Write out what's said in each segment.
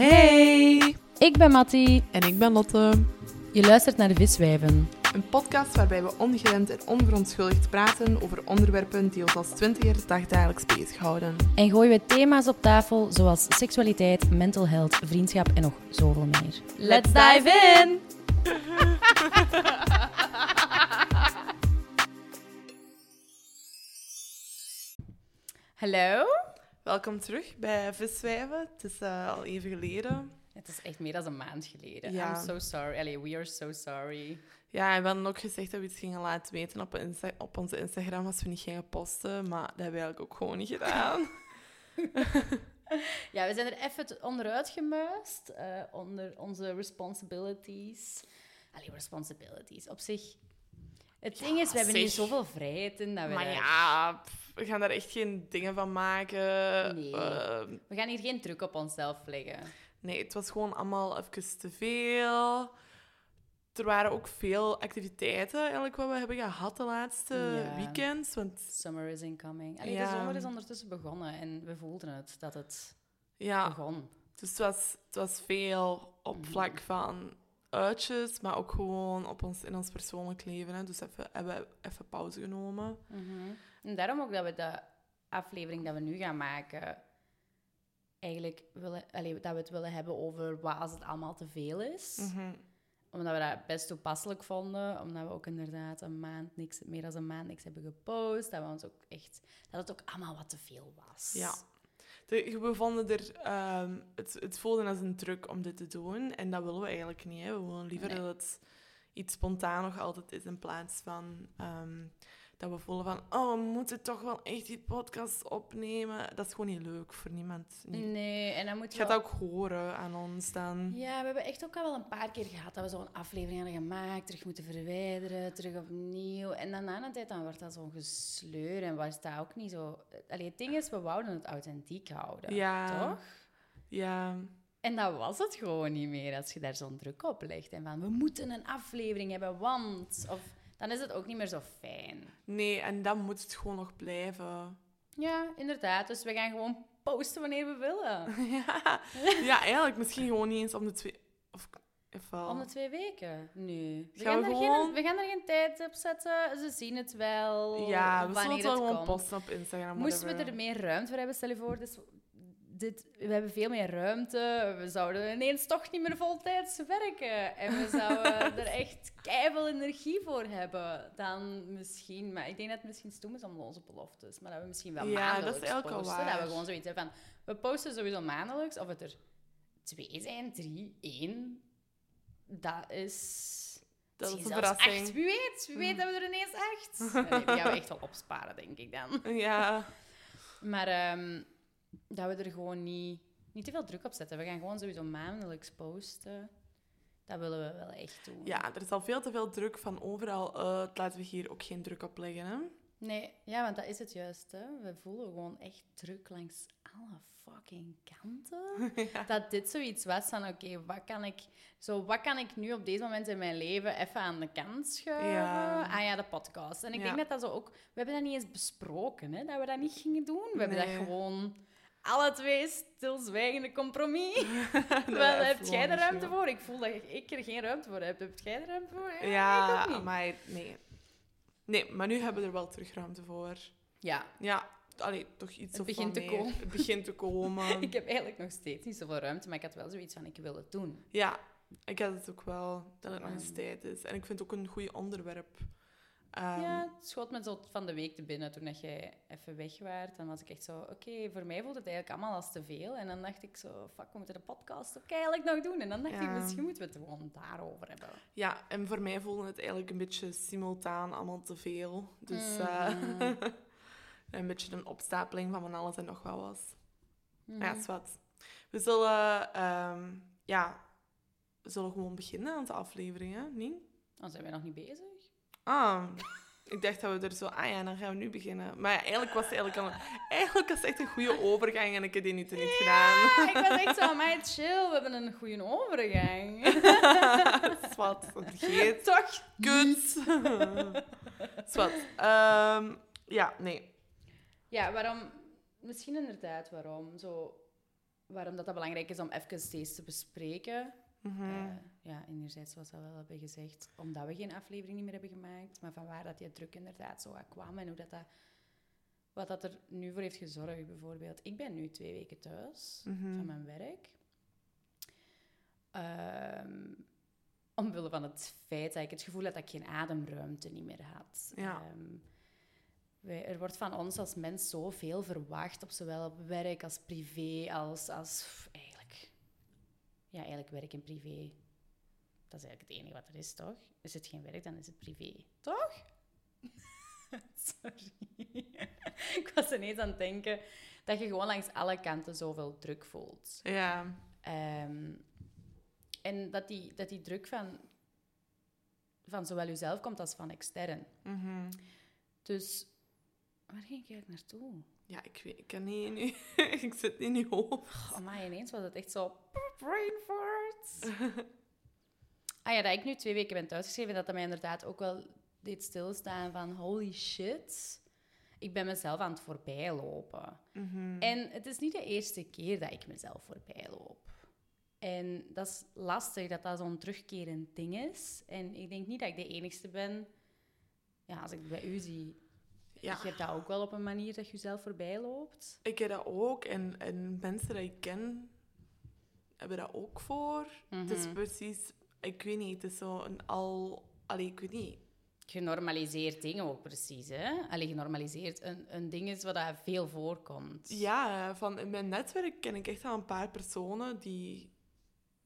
Hey! Ik ben Mattie. En ik ben Lotte. Je luistert naar de Viswijven. Een podcast waarbij we ongeremd en onverontschuldigd praten over onderwerpen die ons als twintiger dagdagelijks bezighouden. En gooien we thema's op tafel zoals seksualiteit, mental health, vriendschap en nog zoveel meer. Let's dive in! Hallo? Welkom terug bij Viswijven. Het is eh, al even geleden. Het is echt meer dan een maand geleden. Ja. I'm so sorry. Allee, we are so sorry. Ja, en we hadden ook gezegd dat we iets gingen laten weten op, Insta- op onze Instagram als we niet gingen posten. Maar dat hebben we eigenlijk ook gewoon niet gedaan. Ja, we zijn er even onderuit gemuist. eh, onder onze responsibilities. Allee, responsibilities. Op zich... Het Ja, ding is, we hebben hier zoveel vrijheid in dat we... maar daar- ja, pff, we gaan daar echt geen dingen van maken. Nee. Ehm, We gaan hier geen druk op onszelf leggen. Nee, het was gewoon allemaal even te veel. Er waren ook veel activiteiten eigenlijk wat we hebben gehad de laatste Ja. weekends. Want Summer is incoming. Allee, Ja. De zomer is ondertussen begonnen en we voelden het, dat het ja, begon. dus het was, het was veel op Mhm. vlak van uitjes, maar ook gewoon op ons, in ons persoonlijk leven. Hè. Dus even, hebben we even pauze genomen. Mhm. En daarom ook dat we de aflevering dat we nu gaan maken... Eigenlijk willen, allee, dat we het willen hebben over wat als het allemaal te veel is. Mhm. Omdat we dat best toepasselijk vonden. Omdat we ook inderdaad een maand niks, meer dan een maand niks hebben gepost. Dat, we ons ook echt, dat het ook allemaal wat te veel was. Ja. We vonden er, ehm, het, het voelde als een druk om dit te doen. En dat willen we eigenlijk niet. Hè. We willen liever Nee. dat het iets spontaan nog altijd is in plaats van ehm, dat we voelen van, oh, we moeten toch wel echt die podcast opnemen. Dat is gewoon niet leuk voor niemand. Niet. Nee, en dan moet Je je gaat dat ook horen aan ons dan. Ja, we hebben echt ook al wel een paar keer gehad dat we zo'n aflevering hadden gemaakt, terug moeten verwijderen, terug opnieuw. En dan na een tijd dan wordt dat zo'n gesleur en was dat ook niet zo... Allee, het ding is, we wouden het authentiek houden, Ja. toch? Ja, En dat was het gewoon niet meer als je daar zo'n druk op legt. En van, we moeten een aflevering hebben, want... Of, dan is het ook niet meer zo fijn. nee, en dan moet het gewoon nog blijven. Ja, inderdaad. Dus we gaan gewoon posten wanneer we willen. ja. ja, eigenlijk misschien gewoon niet eens om de twee... Of, wel. Om de twee weken? Nee. We Gaan we er gewoon- geen, we gaan er geen tijd op zetten. Ze zien het wel. Ja, we zullen het wel gewoon posten op Instagram. Moesten we er meer ruimte voor hebben, stel je voor. Dus dit, we hebben veel meer ruimte. We zouden ineens toch niet meer voltijds werken. En we zouden er echt keiveel energie voor hebben. Dan misschien... Maar ik denk dat het misschien stom is om onze beloftes. Maar dat we misschien wel Ja, dat is maandelijks wel posten. Dat we gewoon zoiets hebben van... We posten sowieso maandelijks. Of het er twee zijn, drie, één... Dat is... Dat is een verrassing. Acht. Wie weet, wie weet hebben we er ineens acht. Nee, die gaan we echt wel opsparen, denk ik dan. Ja, Maar ehm, dat we er gewoon niet, niet te veel druk op zetten. We gaan gewoon sowieso maandelijks posten. Dat willen we wel echt doen. ja, er is al veel te veel druk van overal uit. Laten we hier ook geen druk op leggen. Hè? Nee, ja, want dat is het juist. Hè. We voelen gewoon echt druk langs alle fucking kanten. Dat dit zoiets was van, oké, wat kan ik... Zo, wat kan ik nu op deze moment in mijn leven even aan de kant schuiven? Ja. Ah ja, de podcast. En ik Ja. denk dat dat zo ook... We hebben dat niet eens besproken, hè, dat we dat niet gingen doen. We hebben dat gewoon... Alle twee stilzwijgende compromis. Wel, we heb jij er gewoon ruimte voor? Ik voel dat ik er geen ruimte voor heb. Heb jij er ruimte voor? Ja, niet. maar nee. Nee, maar nu hebben we er wel terug ruimte voor. Ja, Ja, allee, toch iets Het of begint te komen. Het begint te komen. ik heb eigenlijk nog steeds niet zoveel ruimte, maar ik had wel zoiets van, ik wil het doen. Ja, ik had het ook wel dat het nog eens Ehm. tijd is. En ik vind het ook een goed onderwerp. Ehm, ja, het schoot me zo van de week te binnen toen dat jij even weg waart. Dan was ik echt zo, oké, voor mij voelt het eigenlijk allemaal als te veel. En dan dacht ik zo, fuck, we moeten de podcast ook eigenlijk nog doen. En dan dacht ik, misschien moeten we het gewoon daarover hebben. Ja, en voor mij voelde het eigenlijk een beetje simultaan allemaal te veel. Dus eh, Mhm. een beetje een opstapeling van van alles en nog wel was. Ja, is wat. We zullen, ehm, ja, we zullen gewoon beginnen aan de afleveringen, niet? Dan zijn we nog niet bezig. Ah, ik dacht dat we er zo... Ah ja, dan gaan we nu beginnen. Maar ja, eigenlijk was het eigenlijk, al, eigenlijk was het echt een goede overgang en ik heb die niet, niet gedaan. Ik was echt zo, maar chill, we hebben een goede overgang. Zwat, vergeet. Toch? Kut. Zwat. Ehm, ja, nee. Ja, waarom? Misschien inderdaad waarom. Zo, waarom dat, dat belangrijk is om even steeds te bespreken. Mhm. Eh, ja, enerzijds, zoals we al hebben gezegd, omdat we geen aflevering meer hebben gemaakt, maar van waar dat die druk inderdaad zo kwam en hoe dat, dat wat dat er nu voor heeft gezorgd, bijvoorbeeld. Ik ben nu twee weken thuis Mhm. van mijn werk. Ehm, omwille van het feit dat ik het gevoel had dat ik geen ademruimte niet meer had. Ja. Ehm, wij- er wordt van ons als mens zoveel verwacht, op zowel op werk als privé, als, als eigenlijk... Ja, eigenlijk werk en privé. Dat is eigenlijk het enige wat er is, toch? Is het geen werk, dan is het privé. Toch? Sorry. ik was ineens aan het denken dat je gewoon langs alle kanten zoveel druk voelt. Ja. Ehm, en dat die, dat die druk van, van zowel jezelf komt als van extern. Mhm. Dus waar ging ik eigenlijk naartoe? Ja, ik weet, ik kan niet nu. ik zit in je hoofd. Oh, maar ineens was het echt zo... Brain fart. ah ja, dat ik nu twee weken ben thuisgeschreven, dat dat mij inderdaad ook wel deed stilstaan van holy shit. Ik ben mezelf aan het voorbijlopen. Mhm. En het is niet de eerste keer dat ik mezelf voorbij loop. En dat is lastig dat dat zo'n terugkerend ding is. En ik denk niet dat ik de enigste ben. Ja, als ik bij u zie, Ja, je hebt dat ook wel op een manier dat je jezelf voorbij loopt. ik heb dat ook. En, en mensen die ik ken, hebben dat ook voor. Het is Mhm. precies... Ik weet niet, het is zo een al... Allee, ik weet niet. Genormaliseerd dingen ook precies, hè? Allee, genormaliseerd. Een, een ding is wat dat veel voorkomt. Ja, van in mijn netwerk ken ik echt al een paar personen die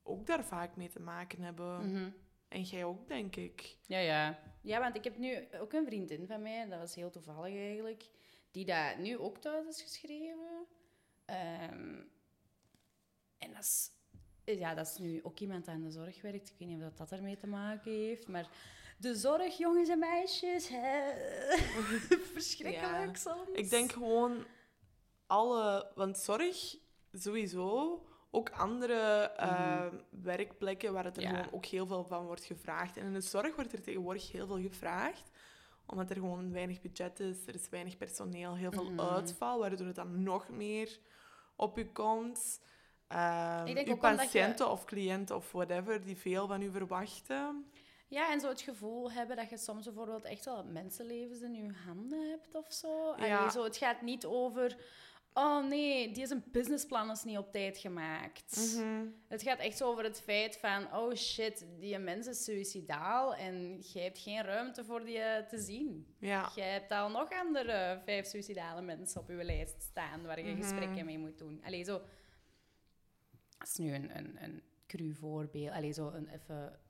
ook daar vaak mee te maken hebben. Mhm. En jij ook, denk ik. Ja, ja. Ja, want ik heb nu ook een vriendin van mij, dat was heel toevallig eigenlijk, die dat nu ook thuis is geschreven. Ehm, en dat is, ja, dat is nu ook iemand die aan de zorg werkt. Ik weet niet of dat, dat ermee te maken heeft, maar de zorg, jongens en meisjes, hè? verschrikkelijk Ja. soms. Ik denk gewoon alle... Want zorg, sowieso... Ook andere eh, werkplekken waar het er Mhm. Ja. gewoon ook heel veel van wordt gevraagd. En in de zorg wordt er tegenwoordig heel veel gevraagd. Omdat er gewoon weinig budget is, er is weinig personeel, heel veel Mhm. uitval, waardoor het dan nog meer op je komt. Denk uw omdat je- patiënten of cliënten of whatever, die veel van u verwachten. Ja, en zo het gevoel hebben dat je soms bijvoorbeeld echt wel mensenlevens in je handen hebt of zo. Allee, Ja. zo het gaat niet over... Oh nee, die is een businessplan is niet op tijd gemaakt. Mhm. Het gaat echt zo over het feit van... Oh shit, die mens is suicidaal en jij hebt geen ruimte voor die eh, te zien. Ja. Jij hebt al nog andere vijf suicidale mensen op je lijst staan waar je Mhm. gesprekken mee moet doen. Allee, zo... Dat is nu een, een, een cru voorbeeld. Allee, zo een, even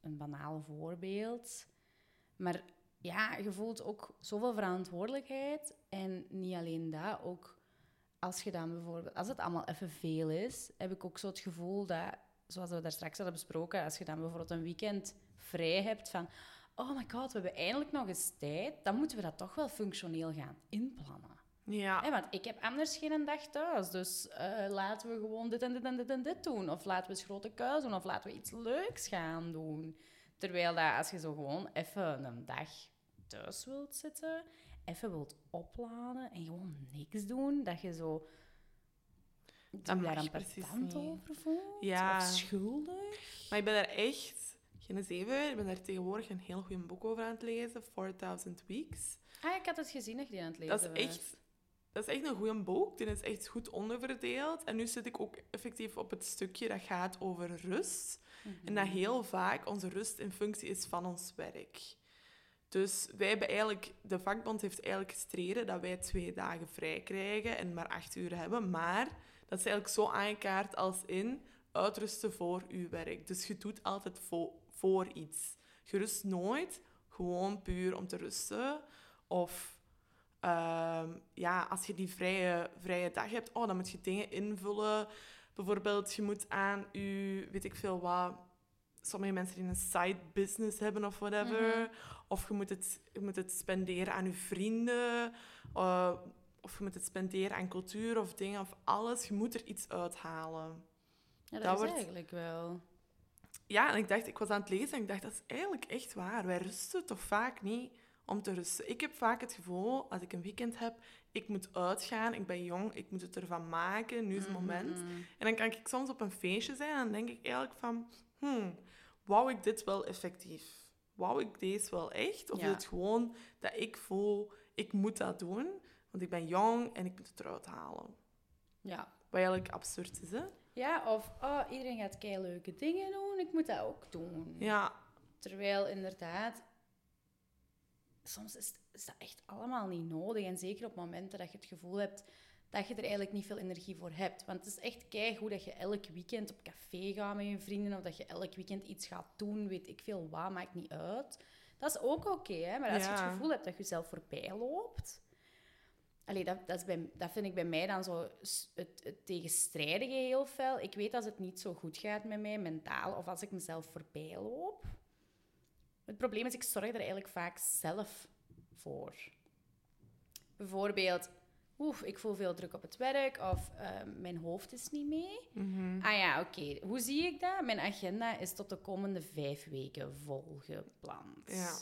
een banaal voorbeeld. Maar ja, je voelt ook zoveel verantwoordelijkheid. En niet alleen dat, ook als je dan bijvoorbeeld... Als het allemaal even veel is, heb ik ook zo het gevoel dat... Zoals we daar straks hadden besproken, als je dan bijvoorbeeld een weekend vrij hebt van... Oh my god, we hebben eindelijk nog eens tijd. Dan moeten we dat toch wel functioneel gaan inplannen. Ja. Want ik heb anders geen dag thuis. Dus eh, laten we gewoon dit en dit en dit en dit doen. Of laten we eens grote kuis doen. Of laten we iets leuks gaan doen. Terwijl dat als je zo gewoon even een dag thuis wilt zitten, even wilt opladen en gewoon niks doen, dat je zo Dat daar een patent over voelt. Ja. Of schuldig. Maar ik ben daar echt... Geen zeven, ik ben daar tegenwoordig een heel goed boek over aan het lezen. 4000 Weeks. Ah, ik had het gezien dat je die aan het lezen Dat is echt... Dat is echt een goed boek. Die is echt goed onderverdeeld. En nu zit ik ook effectief op het stukje dat gaat over rust. En dat heel vaak onze rust in functie is van ons werk. Dus wij hebben eigenlijk... De vakbond heeft eigenlijk gestreden dat wij twee dagen vrij krijgen en maar acht uur hebben. Maar dat is eigenlijk zo aangekaart als in uitrusten voor uw werk. Dus je doet altijd vo- voor iets. Je rust nooit gewoon puur om te rusten. Of ehm, ja, als je die vrije, vrije dag hebt, oh, dan moet je dingen invullen. Bijvoorbeeld, je moet aan je, weet ik veel wat, sommige mensen die een side business hebben of whatever. Mhm. Of je moet, het, je moet het spenderen aan je vrienden. eh, of je moet het spenderen aan cultuur of dingen of alles. Je moet er iets uithalen. Ja, dat, dat is wordt- eigenlijk wel. Ja, en ik dacht, ik was aan het lezen en ik dacht, dat is eigenlijk echt waar. Wij rusten toch vaak niet om te rusten. Ik heb vaak het gevoel, als ik een weekend heb, ik moet uitgaan, ik ben jong, ik moet het ervan maken, nu is het moment. Mhm. En dan kan ik soms op een feestje zijn en dan denk ik eigenlijk van, hmm, wou ik dit wel effectief? Wou ik deze wel echt? Of Ja. is het gewoon dat ik voel, ik moet dat doen, want ik ben jong en ik moet het eruit halen? Ja. Wat eigenlijk absurd is, hè? Ja, of oh, iedereen gaat kei leuke dingen doen, ik moet dat ook doen. Ja, Terwijl inderdaad, soms is, is dat echt allemaal niet nodig. En zeker op momenten dat je het gevoel hebt dat je er eigenlijk niet veel energie voor hebt. Want het is echt keigoed dat je elk weekend op café gaat met je vrienden of dat je elk weekend iets gaat doen, weet ik veel wat, maakt niet uit. Dat is ook oké, hè. maar als je het gevoel hebt dat je jezelf voorbij loopt... Allee, dat, dat, is bij, dat vind ik bij mij dan zo het, het tegenstrijdige heel fel. Ik weet als het niet zo goed gaat met mij, mentaal, of als ik mezelf voorbij loop. Het probleem is, ik zorg er eigenlijk vaak zelf voor. Bijvoorbeeld, oef, ik voel veel druk op het werk, of eh, mijn hoofd is niet mee. mhm. Ah ja, oké. Hoe zie ik dat? Mijn agenda is tot de komende vijf weken volgepland. Ja.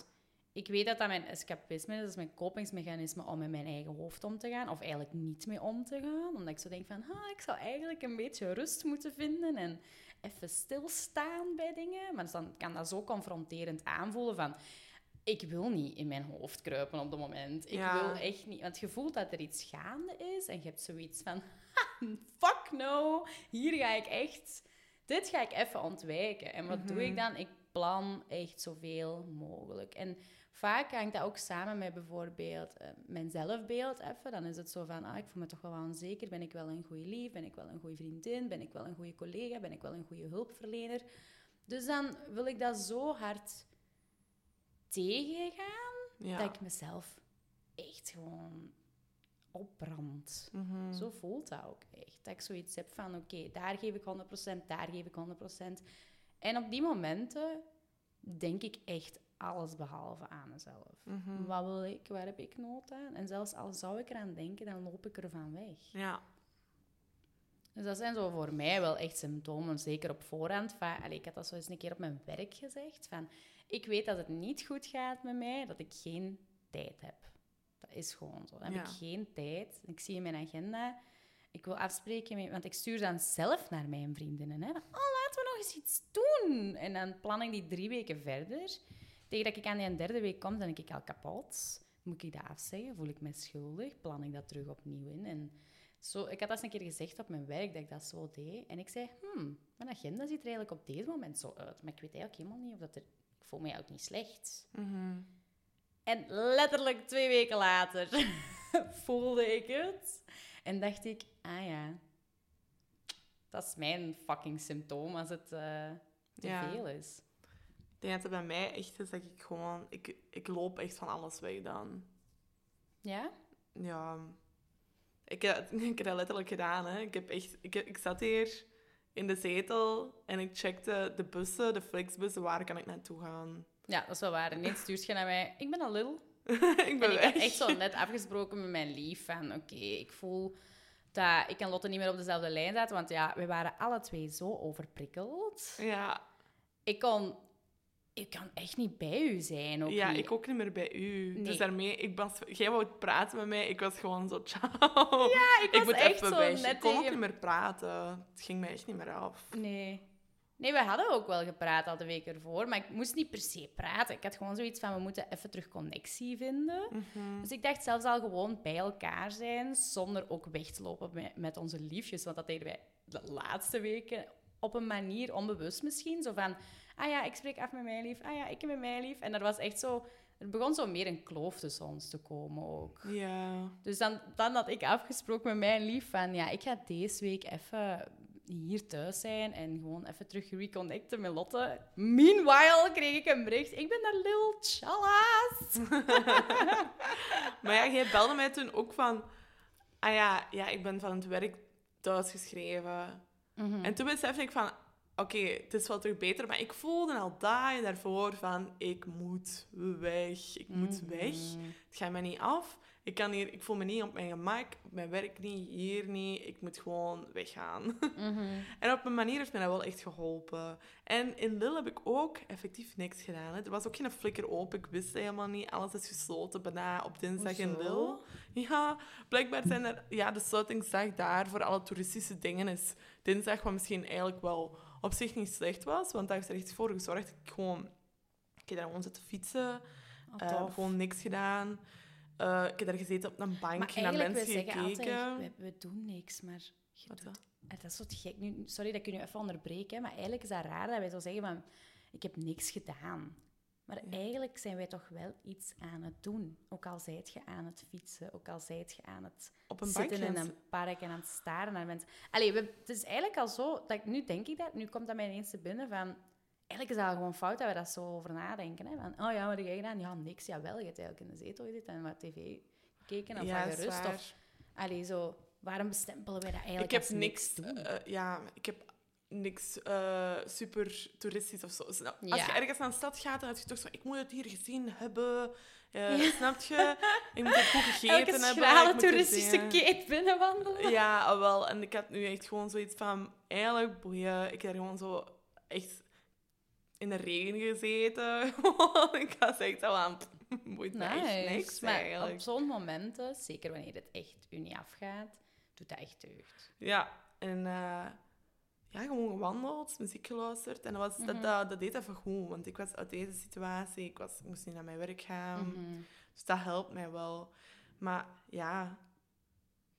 Ik weet dat dat mijn escapisme is, dat is mijn kopingsmechanisme om met mijn eigen hoofd om te gaan, of eigenlijk niet mee om te gaan. Omdat ik zo denk van, ah, ik zou eigenlijk een beetje rust moeten vinden en even stilstaan bij dingen. Maar dan kan dat zo confronterend aanvoelen van, ik wil niet in mijn hoofd kruipen op het moment. Ik Ja. wil echt niet, want je voelt dat er iets gaande is en je hebt zoiets van, fuck no, hier ga ik echt, dit ga ik even ontwijken. En wat doe ik dan? Ik plan echt zoveel mogelijk. En vaak hangt dat ook samen met bijvoorbeeld eh, mijn zelfbeeld even. Dan is het zo van, ah, ik voel me toch wel onzeker. Ben ik wel een goede lief? Ben ik wel een goede vriendin? Ben ik wel een goede collega? Ben ik wel een goede hulpverlener? Dus dan wil ik dat zo hard tegengaan ja. dat ik mezelf echt gewoon opbrand. Mhm. Zo voelt dat ook echt. Dat ik zoiets heb van, oké, daar geef ik 100%, daar geef ik 100%. En op die momenten denk ik echt alles behalve aan mezelf. Mhm. Wat wil ik? Waar heb ik nood aan? En zelfs al zou ik eraan denken, dan loop ik ervan weg. Ja. Dus dat zijn zo voor mij wel echt symptomen, zeker op voorhand. Va- Allee, ik had dat zo eens een keer op mijn werk gezegd. Van, ik weet dat het niet goed gaat met mij, dat ik geen tijd heb. Dat is gewoon zo. Dan heb Ja. ik geen tijd. Ik zie in mijn agenda, ik wil afspreken, met, want ik stuur dan zelf naar mijn vriendinnen. Hè, van, oh, laten we nog eens iets doen. En dan plan ik die drie weken verder. Tegen dat ik aan die derde week kom, dan denk ik al kapot. Moet ik dat afzeggen? Voel ik me schuldig? Plan ik dat terug opnieuw in? En zo, ik had dat eens een keer gezegd op mijn werk, dat ik dat zo deed. En ik zei, hmm, mijn agenda ziet er eigenlijk op deze moment zo uit. Maar ik weet eigenlijk helemaal niet of dat er... Ik voel me ook niet slecht. Mhm. En letterlijk twee weken later voelde ik het. En dacht ik, ah ja, dat is mijn fucking symptoom als het eh, te Ja. veel is. Ik denk dat het bij mij echt is dat ik gewoon... Ik, ik loop echt van alles weg dan. Ja? Ja. Ik, heb- ik heb dat letterlijk gedaan, hè. Ik, heb echt, ik, heb- ik zat hier in de zetel en ik checkte de bussen, de flexbussen, waar kan ik naartoe gaan. Ja, dat is wel waar. Ineens stuurt je naar mij, ik ben al lul. ik ben En ik had echt zo net afgesproken met mijn lief van, oké, ik voel dat ik en Lotte niet meer op dezelfde lijn zaten, want ja, we waren alle twee zo overprikkeld. Ja. Ik kon, ik kan echt niet bij u zijn. Ook ja, niet. ik ook niet meer bij u. Nee. Dus daarmee, ik was, jij wou praten met mij, ik was gewoon zo, ciao. Ja, ik was moet echt zo weg. net Ik kon ook niet meer praten. Het ging mij echt niet meer af. Nee. Nee, we hadden ook wel gepraat al de week ervoor, maar ik moest niet per se praten. Ik had gewoon zoiets van, we moeten even terug connectie vinden. Mhm. Dus ik dacht zelfs al gewoon bij elkaar zijn, zonder ook weg te lopen met, met onze liefjes. Want dat deden wij de laatste weken op een manier, onbewust misschien. Zo van, ah ja, ik spreek af met mijn lief. Ah ja, ik met mijn lief. En dat was echt zo... Er begon zo meer een kloof tussen ons te komen ook. Ja. Dus dan, dan had ik afgesproken met mijn lief van, ja, ik ga deze week even hier thuis zijn en gewoon even terug reconnecten met Lotte. Meanwhile kreeg ik een bericht, ik ben daar lil tjallas. Maar ja, jij belde mij toen ook van... Ah ja, ja, ik ben van het werk thuisgeschreven. Mhm. En toen besefte ik van... oké, het is wel terug beter, maar ik voelde al dagen daarvoor van, ik moet weg, ik moet weg. Mhm. Het gaat mij niet af. Ik, kan hier, ik voel me niet op mijn gemak, op mijn werk niet, hier niet. Ik moet gewoon weggaan. Mhm. En op een manier heeft mij dat wel echt geholpen. En in Lille heb ik ook effectief niks gedaan. Hè. Er was ook geen flikker open. Ik wist helemaal niet. Alles is gesloten bijna op dinsdag in Lille. Ja, blijkbaar zijn er... Ja, de sluitingsdag daar voor alle toeristische dingen is dinsdag, wat misschien eigenlijk wel op zich niet slecht was. Want daar heeft er echt voor gezorgd ik gewoon... Ik heb daar gewoon zitten fietsen. Oh, eh, gewoon niks gedaan. Eh, ik heb daar gezeten op een bank en naar mensen gekeken. altijd, we, we doen niks, maar... je Wat doet-? Eh, Dat is wat gek. Nu, sorry dat ik je nu even onderbreek, hè, maar eigenlijk is dat raar dat wij zo zeggen van... Ik heb niks gedaan. Maar Ja. eigenlijk zijn wij toch wel iets aan het doen. Ook al zijt je aan het fietsen, ook al zijt je aan het Op een zitten in een park en aan het staren naar mensen. Allee, we, het is eigenlijk al zo, dat ik, nu denk ik dat, nu komt dat mij ineens te binnen van... Eigenlijk is dat al gewoon fout dat we dat zo over nadenken. Hè? Van, oh ja, wat heb jij gedaan? Ja, niks. Ja, wel. Je hebt eigenlijk in de zetel gezeten en wat tv gekeken of Ja, wat is gerust. Of, allee, zo, waarom bestempelen wij dat eigenlijk ik heb als niks, doen? eh, ja, ik heb niks eh, super toeristisch of zo. Als Ja. je ergens naar een stad gaat, dan heb je toch zo, ik moet het hier gezien hebben. Snap je? Ik moet het goed gegeten Elke hebben. er toeristische kate binnenwandelen. Ja, ah, wel. En ik had nu echt gewoon zoiets van, eigenlijk boeien. Ik heb gewoon zo echt in de regen gezeten. ik was echt zo aan, boeit echt niks maar eigenlijk. op zo'n momenten, zeker wanneer het echt u niet afgaat, doet dat echt deugd. Ja, en eh, ja, gewoon gewandeld, muziek geluisterd. En dat, was, Mhm. dat, dat, dat deed even goed, want ik was uit deze situatie. Ik, was, ik moest niet naar mijn werk gaan. Mhm. Dus dat helpt mij wel. Maar ja,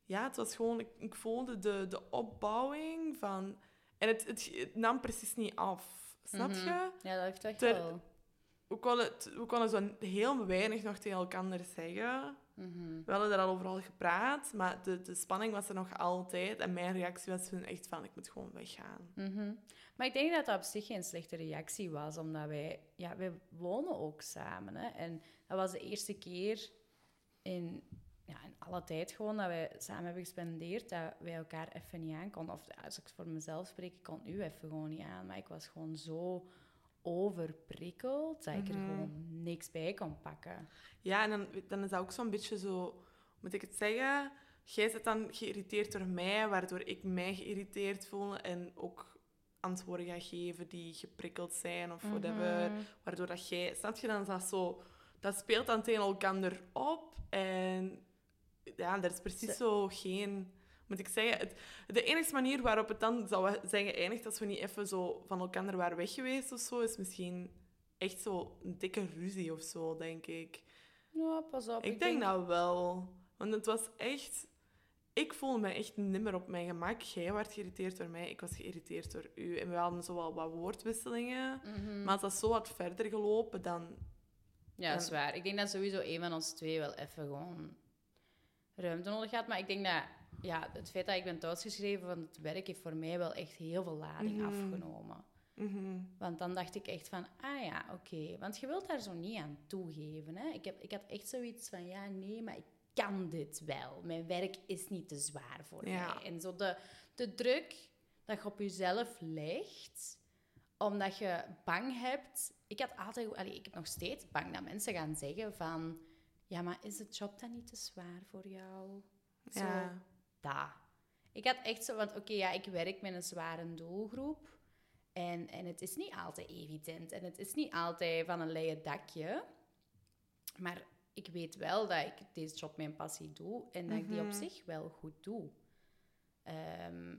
ja het was gewoon... Ik, ik voelde de, de opbouwing van... En het, het, het nam precies niet af. Snap Mhm. je? Ja, dat heeft echt Ter- wel. We konden, we konden zo heel weinig nog tegen elkaar zeggen. Mhm. We hadden er al overal gepraat, maar de, de spanning was er nog altijd. En mijn reactie was toen echt van, ik moet gewoon weggaan. Mhm. Maar ik denk dat dat op zich geen slechte reactie was, omdat wij, ja, wij wonen ook samen. Hè? En dat was de eerste keer in, ja, in alle tijd gewoon dat wij samen hebben gespendeerd, dat wij elkaar even niet aan konden. Of als ik voor mezelf spreek, ik kon u even gewoon niet aan. Maar ik was gewoon zo overprikkeld dat ik er Mhm. gewoon niks bij kon pakken. Ja, en dan, dan is dat ook zo'n beetje zo... Moet ik het zeggen? Jij zit dan geïrriteerd door mij, waardoor ik mij geïrriteerd voel. En ook antwoorden ga geven die geprikkeld zijn of whatever. Mhm. Waardoor dat jij... Snap je? Dan dat zo... Dat speelt dan tegen elkaar op. En ja, er is precies zo geen... Moet ik zeggen, het, de enige manier waarop het dan zou zijn geëindigd als we niet even zo van elkaar waren weg geweest of zo, is misschien echt zo een dikke ruzie of zo, denk ik. Ja, pas op. Ik, denk dat wel. Want het was echt... Ik voelde me echt nimmer op mijn gemak. Jij werd geïrriteerd door mij, ik was geïrriteerd door u. En we hadden zo wel wat woordwisselingen. Mhm. Maar als dat zo had verder gelopen, dan... Ja, dat is waar. Ik denk dat sowieso een van ons twee wel even gewoon ruimte nodig had. Maar ik denk dat ja, het feit dat ik ben thuisgeschreven van het werk heeft voor mij wel echt heel veel lading Mhm. afgenomen. Mhm. Want dan dacht ik echt van, ah ja, oké. Want je wilt daar zo niet aan toegeven. Hè? Ik, heb, ik had echt zoiets van, ja, nee, maar ik kan dit wel. Mijn werk is niet te zwaar voor Ja. mij. En zo de, de druk dat je op jezelf legt, omdat je bang hebt... Ik had altijd... Allee, ik heb nog steeds bang dat mensen gaan zeggen van... Ja, maar is de job dan niet te zwaar voor jou? Zo, Ja. Dat. Ik had echt zo, want oké, ja, ik werk met een zware doelgroep. En, en het is niet altijd evident. En het is niet altijd van een leien dakje. Maar ik weet wel dat ik deze job mijn passie doe. En dat ik die op Mhm. zich wel goed doe. Ehm,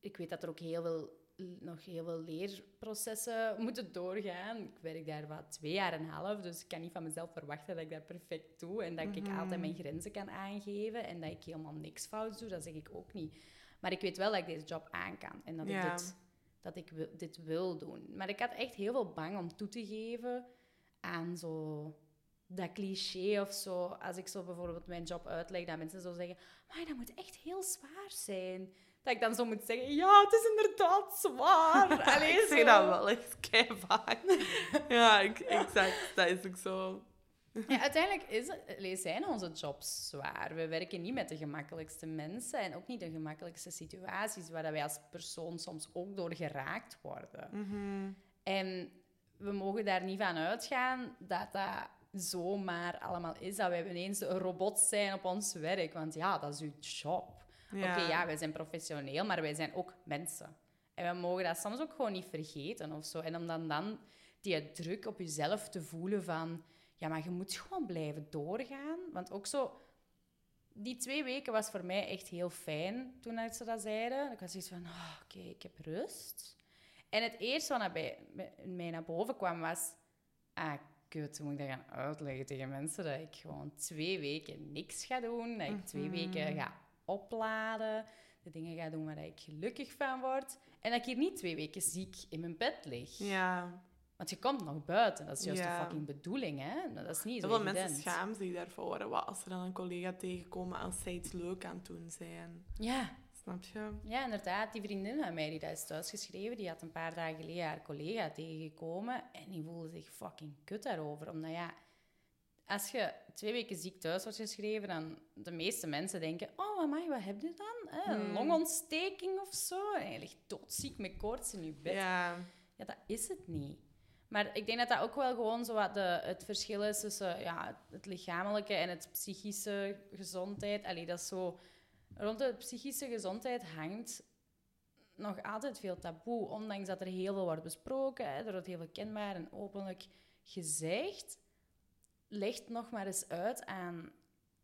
ik weet dat er ook heel veel, nog heel veel leerprocessen moeten doorgaan. Ik werk daar wat twee jaar en een half, dus ik kan niet van mezelf verwachten dat ik dat perfect doe en dat ik Mhm. altijd mijn grenzen kan aangeven en dat ik helemaal niks fout doe. Dat zeg ik ook niet. Maar ik weet wel dat ik deze job aan kan en dat Ja. ik, dit, dat ik wil- dit wil doen. Maar ik had echt heel veel bang om toe te geven aan zo dat cliché of zo. Als ik zo bijvoorbeeld mijn job uitleg, dat mensen zo zeggen, maar dat moet echt heel zwaar zijn. Dat ik dan zo moet zeggen, ja, het is inderdaad zwaar. Allee, ik zeg zo. dat wel echt kei vaak. ja, ik, exact. Dat is ook zo. Ja, uiteindelijk is allee, zijn onze jobs zwaar. We werken niet met de gemakkelijkste mensen en ook niet de gemakkelijkste situaties waar dat wij als persoon soms ook door geraakt worden. Mhm. En we mogen daar niet van uitgaan dat dat zomaar allemaal is. Dat wij ineens een robot zijn op ons werk. Want ja, dat is uw job. Oké, ja, wij zijn professioneel, maar wij zijn ook mensen. En we mogen dat soms ook gewoon niet vergeten of zo. En om dan, dan die druk op jezelf te voelen van... Ja, maar je moet gewoon blijven doorgaan. Want ook zo... Die twee weken was voor mij echt heel fijn toen ze dat zeiden. Ik was zoiets van, oh, oké, ik heb rust. En het eerste wat bij, mij naar boven kwam was... Ah, kut, moet ik dat gaan uitleggen tegen mensen? Dat ik gewoon twee weken niks ga doen. Dat ik twee weken ga opladen. De dingen ga doen waar ik gelukkig van word. En dat ik hier niet twee weken ziek in mijn bed lig. Ja. Want je komt nog buiten. Dat is juist Ja. de fucking bedoeling, hè? Dat is niet zo Heel veel mensen schamen zich daarvoor. Wat als ze dan een collega tegenkomen als zij iets leuk aan het doen zijn. Ja, Snap je? Ja, inderdaad. Die vriendin van mij die dat is thuisgeschreven, die had een paar dagen geleden haar collega tegengekomen en die voelde zich fucking kut daarover. Omdat ja, als je twee weken ziek thuis wordt geschreven, dan de meeste mensen denken, oh amai, wat heb je dan? Eh, Een Hmm. longontsteking of zo? En je ligt doodziek met koorts in je bed. Ja. Ja, dat is het niet. Maar ik denk dat dat ook wel gewoon zo wat de, het verschil is tussen ja, het, het lichamelijke en het psychische gezondheid. Allee, dat is zo... Rond de psychische gezondheid hangt nog altijd veel taboe, ondanks dat er heel veel wordt besproken. Hè, er wordt heel veel kenbaar en openlijk gezegd. Leg nog maar eens uit aan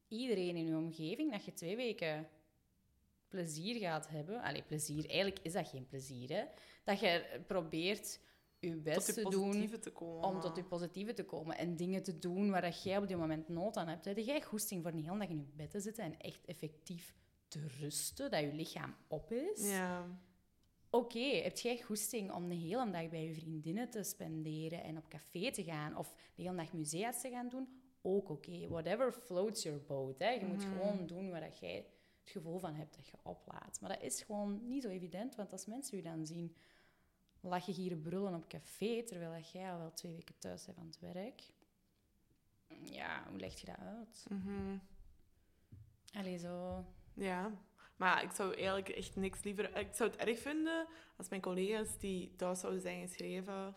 iedereen in je omgeving dat je twee weken plezier gaat hebben. Allee, plezier. Eigenlijk is dat geen plezier, hè. Dat je probeert je best te doen te om tot je positieve te komen en dingen te doen waar dat jij op dit moment nood aan hebt. Heb jij goesting voor een hele dag in je bed te zitten en echt effectief te rusten, dat je lichaam op is? Ja. Oké, heb jij goesting om de hele dag bij je vriendinnen te spenderen en op café te gaan of de hele dag musea's te gaan doen? Ook oké. Whatever floats your boat. Hè. Je moet gewoon doen waar dat jij het gevoel van hebt dat je oplaat. Maar dat is gewoon niet zo evident, want als mensen u dan zien lag je hier brullen op café, terwijl dat jij al wel twee weken thuis bent van het werk. Ja, hoe leg je dat uit? Mhm. Allee, zo... Ja. Maar ik zou eigenlijk echt niks liever... Ik zou het erg vinden als mijn collega's die thuis zouden zijn geschreven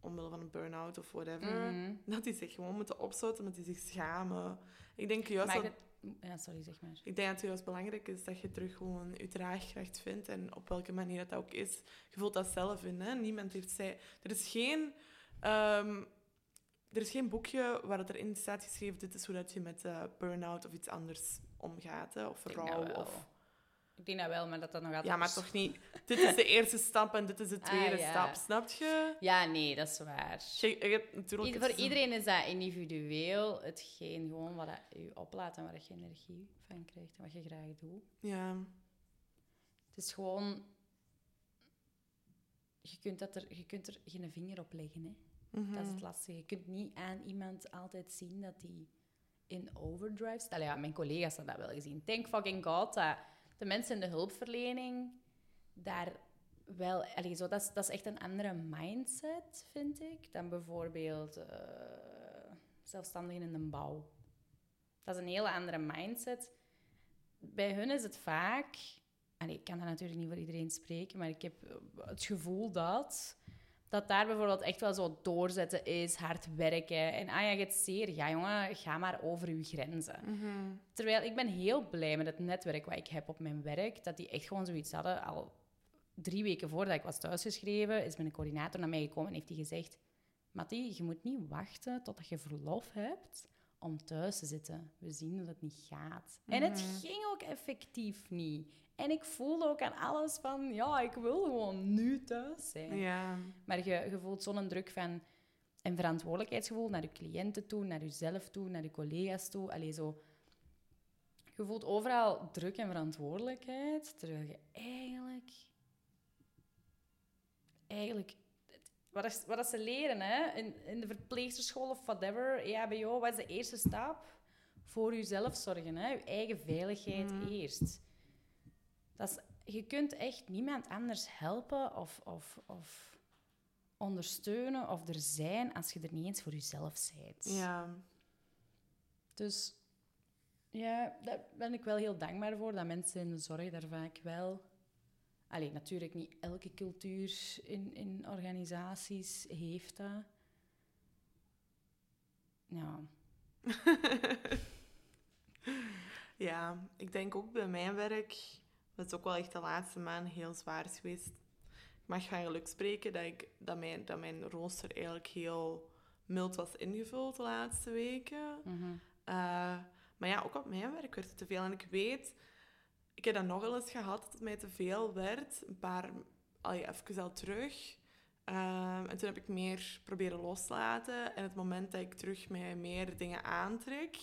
omwille van een burn-out of whatever, Mhm. dat die zich gewoon moeten opsluiten, omdat die zich schamen. Ik denk juist Maar dat... Ja, sorry, zeg maar. Ik denk dat het juist belangrijk is dat je terug gewoon je draagkracht vindt. En op welke manier dat, dat ook is. Je voelt dat zelf in. Hè? Niemand heeft zij... Er is geen... ehm, er is geen boekje waar het erin staat geschreven... Dit is hoe dat je met eh burn-out of iets anders omgaat. Hè? Of rouw. Of... Ik denk dat wel, maar dat dat nog altijd... Ja, maar toch niet... Dit is de eerste stap en dit is de Ah, tweede ja. stap. Snap je? Ja, nee, dat is waar. Je, natuurlijk... Voor iedereen is dat individueel hetgeen gewoon wat je oplaat en waar je energie van krijgt en wat je graag doet. Ja. Het is gewoon... Je kunt, dat er, je kunt er geen vinger op leggen, hè. Mhm. Dat is het lastige. Je kunt niet aan iemand altijd zien dat hij in overdrive staat. Ja, mijn collega's hebben dat wel gezien. Thank fucking god dat de mensen in de hulpverlening daar wel... Allee, zo, dat, is, dat is echt een andere mindset, vind ik, dan bijvoorbeeld eh, zelfstandigen in de bouw. Dat is een hele andere mindset. Bij hun is het vaak... Allee, ik kan dat natuurlijk niet voor iedereen spreken, maar ik heb het gevoel dat dat daar bijvoorbeeld echt wel zo doorzetten is, hard werken. En ah ja, je hebt zeer. Ja, jongen, ga maar over je grenzen. Mhm. Terwijl ik ben heel blij met het netwerk wat ik heb op mijn werk. Dat die echt gewoon zoiets hadden. Al drie weken voordat ik was thuisgeschreven, is mijn coördinator naar mij gekomen en heeft hij gezegd... Mattie, je moet niet wachten totdat je verlof hebt om thuis te zitten. We zien dat het niet gaat. En het ging ook effectief niet. En ik voelde ook aan alles van, ja, ik wil gewoon nu thuis zijn. Ja. Maar je, je voelt zo'n druk van een verantwoordelijkheidsgevoel naar je cliënten toe, naar jezelf toe, naar je collega's toe. Allee, zo. Je voelt overal druk en verantwoordelijkheid, terwijl je eigenlijk... Eigenlijk... Wat, is, wat is ze leren, hè? In, in de verpleegsterschool of whatever, EHBO, wat is de eerste stap? Voor jezelf zorgen, hè? Je eigen veiligheid eerst. Dat is, je kunt echt niemand anders helpen of, of, of ondersteunen of er zijn als je er niet eens voor jezelf bent. Ja. Dus ja, daar ben ik wel heel dankbaar voor, dat mensen in de zorg daar vaak wel... Allee, natuurlijk niet elke cultuur in, in organisaties heeft dat. Ja. ja, ik denk ook bij mijn werk, dat is ook wel echt de laatste maand heel zwaar is geweest. Ik mag van geluk spreken dat, ik, dat, mijn, dat mijn rooster eigenlijk heel mild was ingevuld de laatste weken. Mhm. Uh, maar ja, ook op mijn werk werd het te veel. En ik weet, ik heb dat nog wel eens gehad, dat het mij te veel werd. Een paar, allee, even al terug. Um, en toen heb ik meer proberen loslaten. En het moment dat ik terug mij meer dingen aantrek,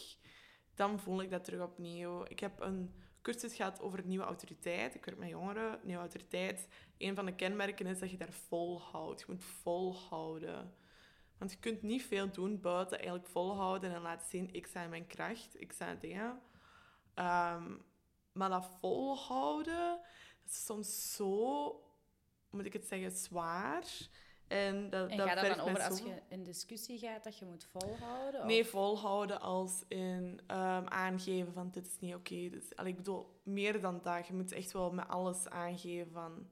dan voel ik dat terug opnieuw. Ik heb een cursus gehad over nieuwe autoriteit. Ik werk met jongeren. Nieuwe autoriteit. Een van de kenmerken is dat je daar volhoudt. Je moet volhouden. Want je kunt niet veel doen buiten eigenlijk volhouden en laten zien, ik sta in mijn kracht, ik sta in dingen. Um, maar dat volhouden, dat is soms zo, moet ik het zeggen, zwaar. En, dat, en dat gaat dat dan over als je in discussie gaat dat je moet volhouden? Nee, volhouden als in um, aangeven van dit is niet oké. Okay. Dus, ik bedoel, meer dan dat. Je moet echt wel met alles aangeven van...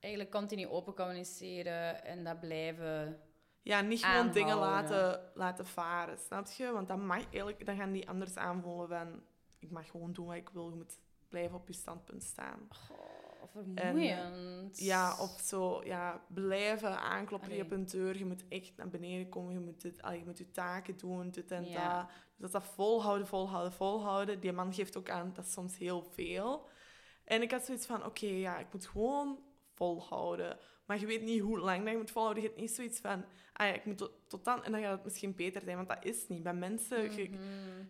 Eigenlijk continu open communiceren en dat blijven ja, niet gewoon dingen laten, laten varen, snap je? Want dan, mag eigenlijk, dan gaan die anders aanvoelen van... Ik mag gewoon doen wat ik wil. Je moet blijven op je standpunt staan. Oh, vermoeiend. En, ja, of zo, ja, blijven aankloppen Allee. op een deur. Je moet echt naar beneden komen. Je moet, dit, je, moet je taken doen, dit en ja. dat. Dus dat dat volhouden, volhouden, volhouden. Die man geeft ook aan, dat is soms heel veel. En ik had zoiets van, oké, okay, ja, ik moet gewoon volhouden. Maar je weet niet hoe lang dat je moet volhouden. Je hebt niet zoiets van, ah ja, ik moet tot, tot dan en dan gaat het misschien beter zijn. Want dat is niet. Bij mensen, je, Mhm.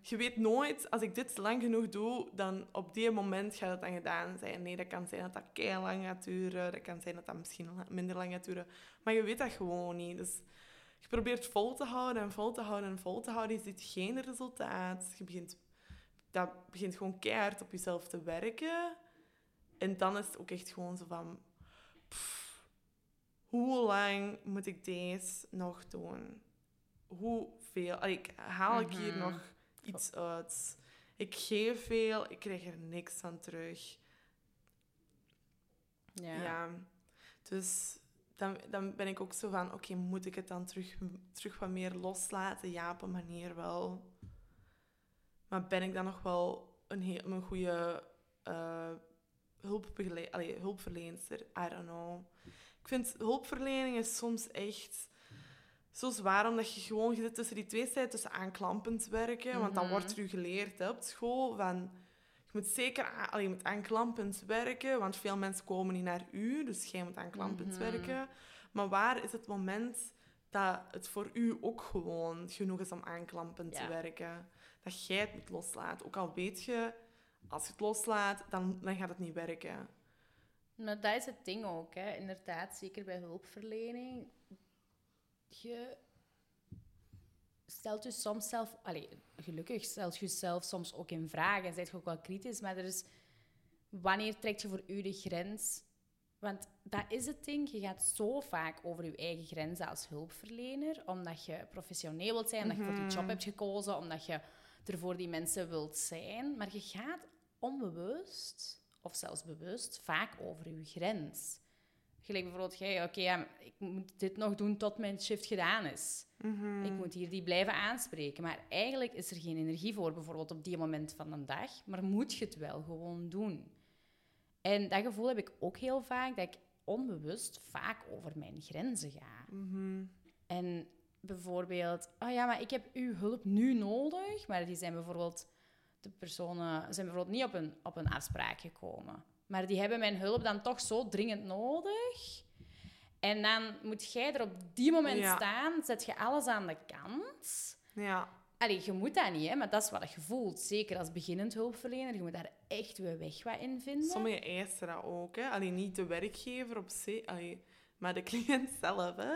je weet nooit, als ik dit lang genoeg doe, dan op die moment gaat het dan gedaan zijn. Nee, dat kan zijn dat dat kei lang gaat duren. Dat kan zijn dat dat misschien minder lang gaat duren. Maar je weet dat gewoon niet. Dus je probeert vol te houden en vol te houden en vol te houden. Je ziet geen resultaat. Je begint, dat begint gewoon keihard op jezelf te werken. En dan is het ook echt gewoon zo van... pff, hoe lang moet ik deze nog doen? Hoeveel? Allee, ik haal ik hier Mhm. nog iets uit? Ik geef veel, ik krijg er niks van terug. Ja. Ja. Dus dan, dan ben ik ook zo van, oké, moet ik het dan terug, terug wat meer loslaten? Ja, op een manier wel. Maar ben ik dan nog wel een, heel, een goede uh, hulpverlenster? I don't know. Ik vind hulpverlening is soms echt zo zwaar, omdat je gewoon je zit tussen die twee zijden, tussen aanklampend werken, want dat Mhm. wordt u geleerd hè, op school, van je moet zeker aan, allee, je moet aanklampend werken, want veel mensen komen niet naar u, dus jij moet aanklampend Mhm. werken. Maar waar is het moment dat het voor u ook gewoon genoeg is om aanklampend te werken? Dat jij het moet loslaten. Ook al weet je, als je het loslaat, dan, dan gaat het niet werken. Maar dat is het ding ook, hè. inderdaad, zeker bij hulpverlening. Je stelt je soms zelf, allee, gelukkig stelt je jezelf soms ook in vraag en zijt je ook wel kritisch, maar er is, wanneer trekt je voor u de grens? Want dat is het ding, je gaat zo vaak over je eigen grenzen als hulpverlener, omdat je professioneel wilt zijn, omdat je voor die job Mhm. hebt gekozen, omdat je er voor die mensen wilt zijn, maar je gaat onbewust of zelfs bewust, vaak over uw grens. Gelijk bijvoorbeeld, jij, oké, ja, ik moet dit nog doen tot mijn shift gedaan is. Mhm. Ik moet hier die blijven aanspreken. Maar eigenlijk is er geen energie voor, bijvoorbeeld op die moment van de dag. Maar moet je het wel gewoon doen. En dat gevoel heb ik ook heel vaak, dat ik onbewust vaak over mijn grenzen ga. Mhm. En bijvoorbeeld, oh ja, maar ik heb uw hulp nu nodig. Maar die zijn bijvoorbeeld, de personen zijn bijvoorbeeld niet op een, op een afspraak gekomen. Maar die hebben mijn hulp dan toch zo dringend nodig. En dan moet jij er op die moment Ja. staan, zet je alles aan de kant. Ja. Allee, je moet dat niet, hè, maar dat is wat je voelt. Zeker als beginnend hulpverlener. Je moet daar echt weer weg wat in vinden. Sommigen eisen dat ook. Hè. Alleen niet de werkgever op zich, allee, maar de cliënt zelf. Hè.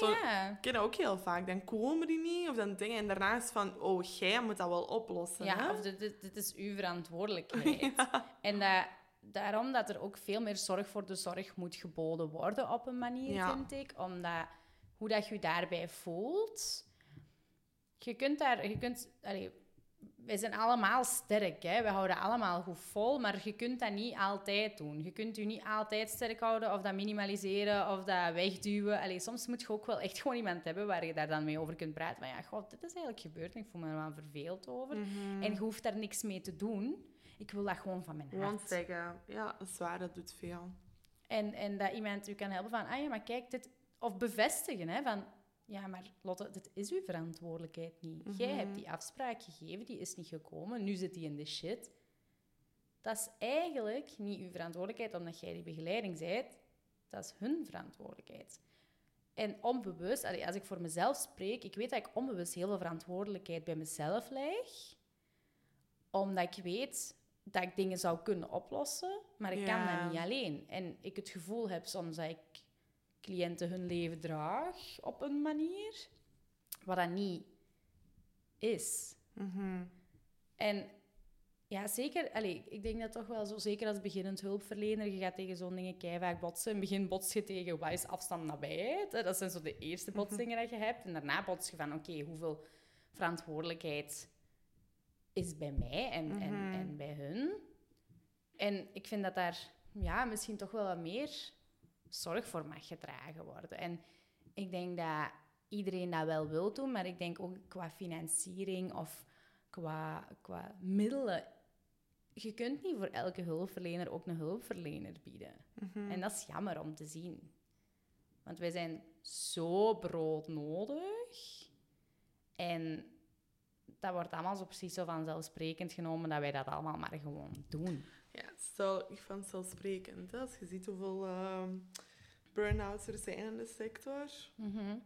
Ja. Ken dat ook heel vaak. Dan komen die niet, of dan dingen. En daarna is van, oh, jij moet dat wel oplossen. hè. Ja, of dit, is uw verantwoordelijkheid. En dat, daarom dat er ook veel meer zorg voor de zorg moet geboden worden op een manier, Ja. vind ik. Omdat hoe dat je je daarbij voelt... Je kunt daar... Je kunt, allee, wij zijn allemaal sterk. Hè? We houden allemaal goed vol, maar je kunt dat niet altijd doen. Je kunt je niet altijd sterk houden of dat minimaliseren of dat wegduwen. Allee, soms moet je ook wel echt gewoon iemand hebben waar je daar dan mee over kunt praten. Van ja, god, dit is eigenlijk gebeurd en ik voel me er wel verveeld over. Mhm. En je hoeft daar niks mee te doen. Ik wil dat gewoon van mijn Gewoon hart. zeggen, ja, dat is waar, dat doet veel. En, en dat iemand u kan helpen van, ah ja, maar kijk, dit... Of bevestigen, hè, van... Ja, maar Lotte, dit is uw verantwoordelijkheid niet. Jij Mhm. hebt die afspraak gegeven, die is niet gekomen. Nu zit die in de shit. Dat is eigenlijk niet uw verantwoordelijkheid omdat jij die begeleiding bent. Dat is hun verantwoordelijkheid. En onbewust, als ik voor mezelf spreek, ik weet dat ik onbewust heel veel verantwoordelijkheid bij mezelf leg. Omdat ik weet dat ik dingen zou kunnen oplossen, maar ik kan dat niet alleen. En ik het gevoel heb soms dat ik cliënten hun leven draag op een manier, wat dat niet is. Mhm. En ja, zeker, allee, ik denk dat toch wel zo, zeker als beginnend hulpverlener, je gaat tegen zo'n dingen keihard botsen. In het begin bots je tegen wat is afstand nabijheid. Dat zijn zo de eerste botsingen dat je hebt. En daarna bots je van, oké, hoeveel verantwoordelijkheid is bij mij en, en, Mhm. en bij hun. En ik vind dat daar ja, misschien toch wel wat meer zorg voor mag gedragen worden. En ik denk dat iedereen dat wel wil doen, maar ik denk ook qua financiering of qua, qua middelen. Je kunt niet voor elke hulpverlener ook een hulpverlener bieden. Mhm. En dat is jammer om te zien. Want wij zijn zo broodnodig. En dat wordt allemaal zo precies zo vanzelfsprekend genomen dat wij dat allemaal maar gewoon doen. Ja, stel, ik vind het zelfsprekend. hè, Als je ziet hoeveel ehm burn-outs er zijn in de sector. Mhm.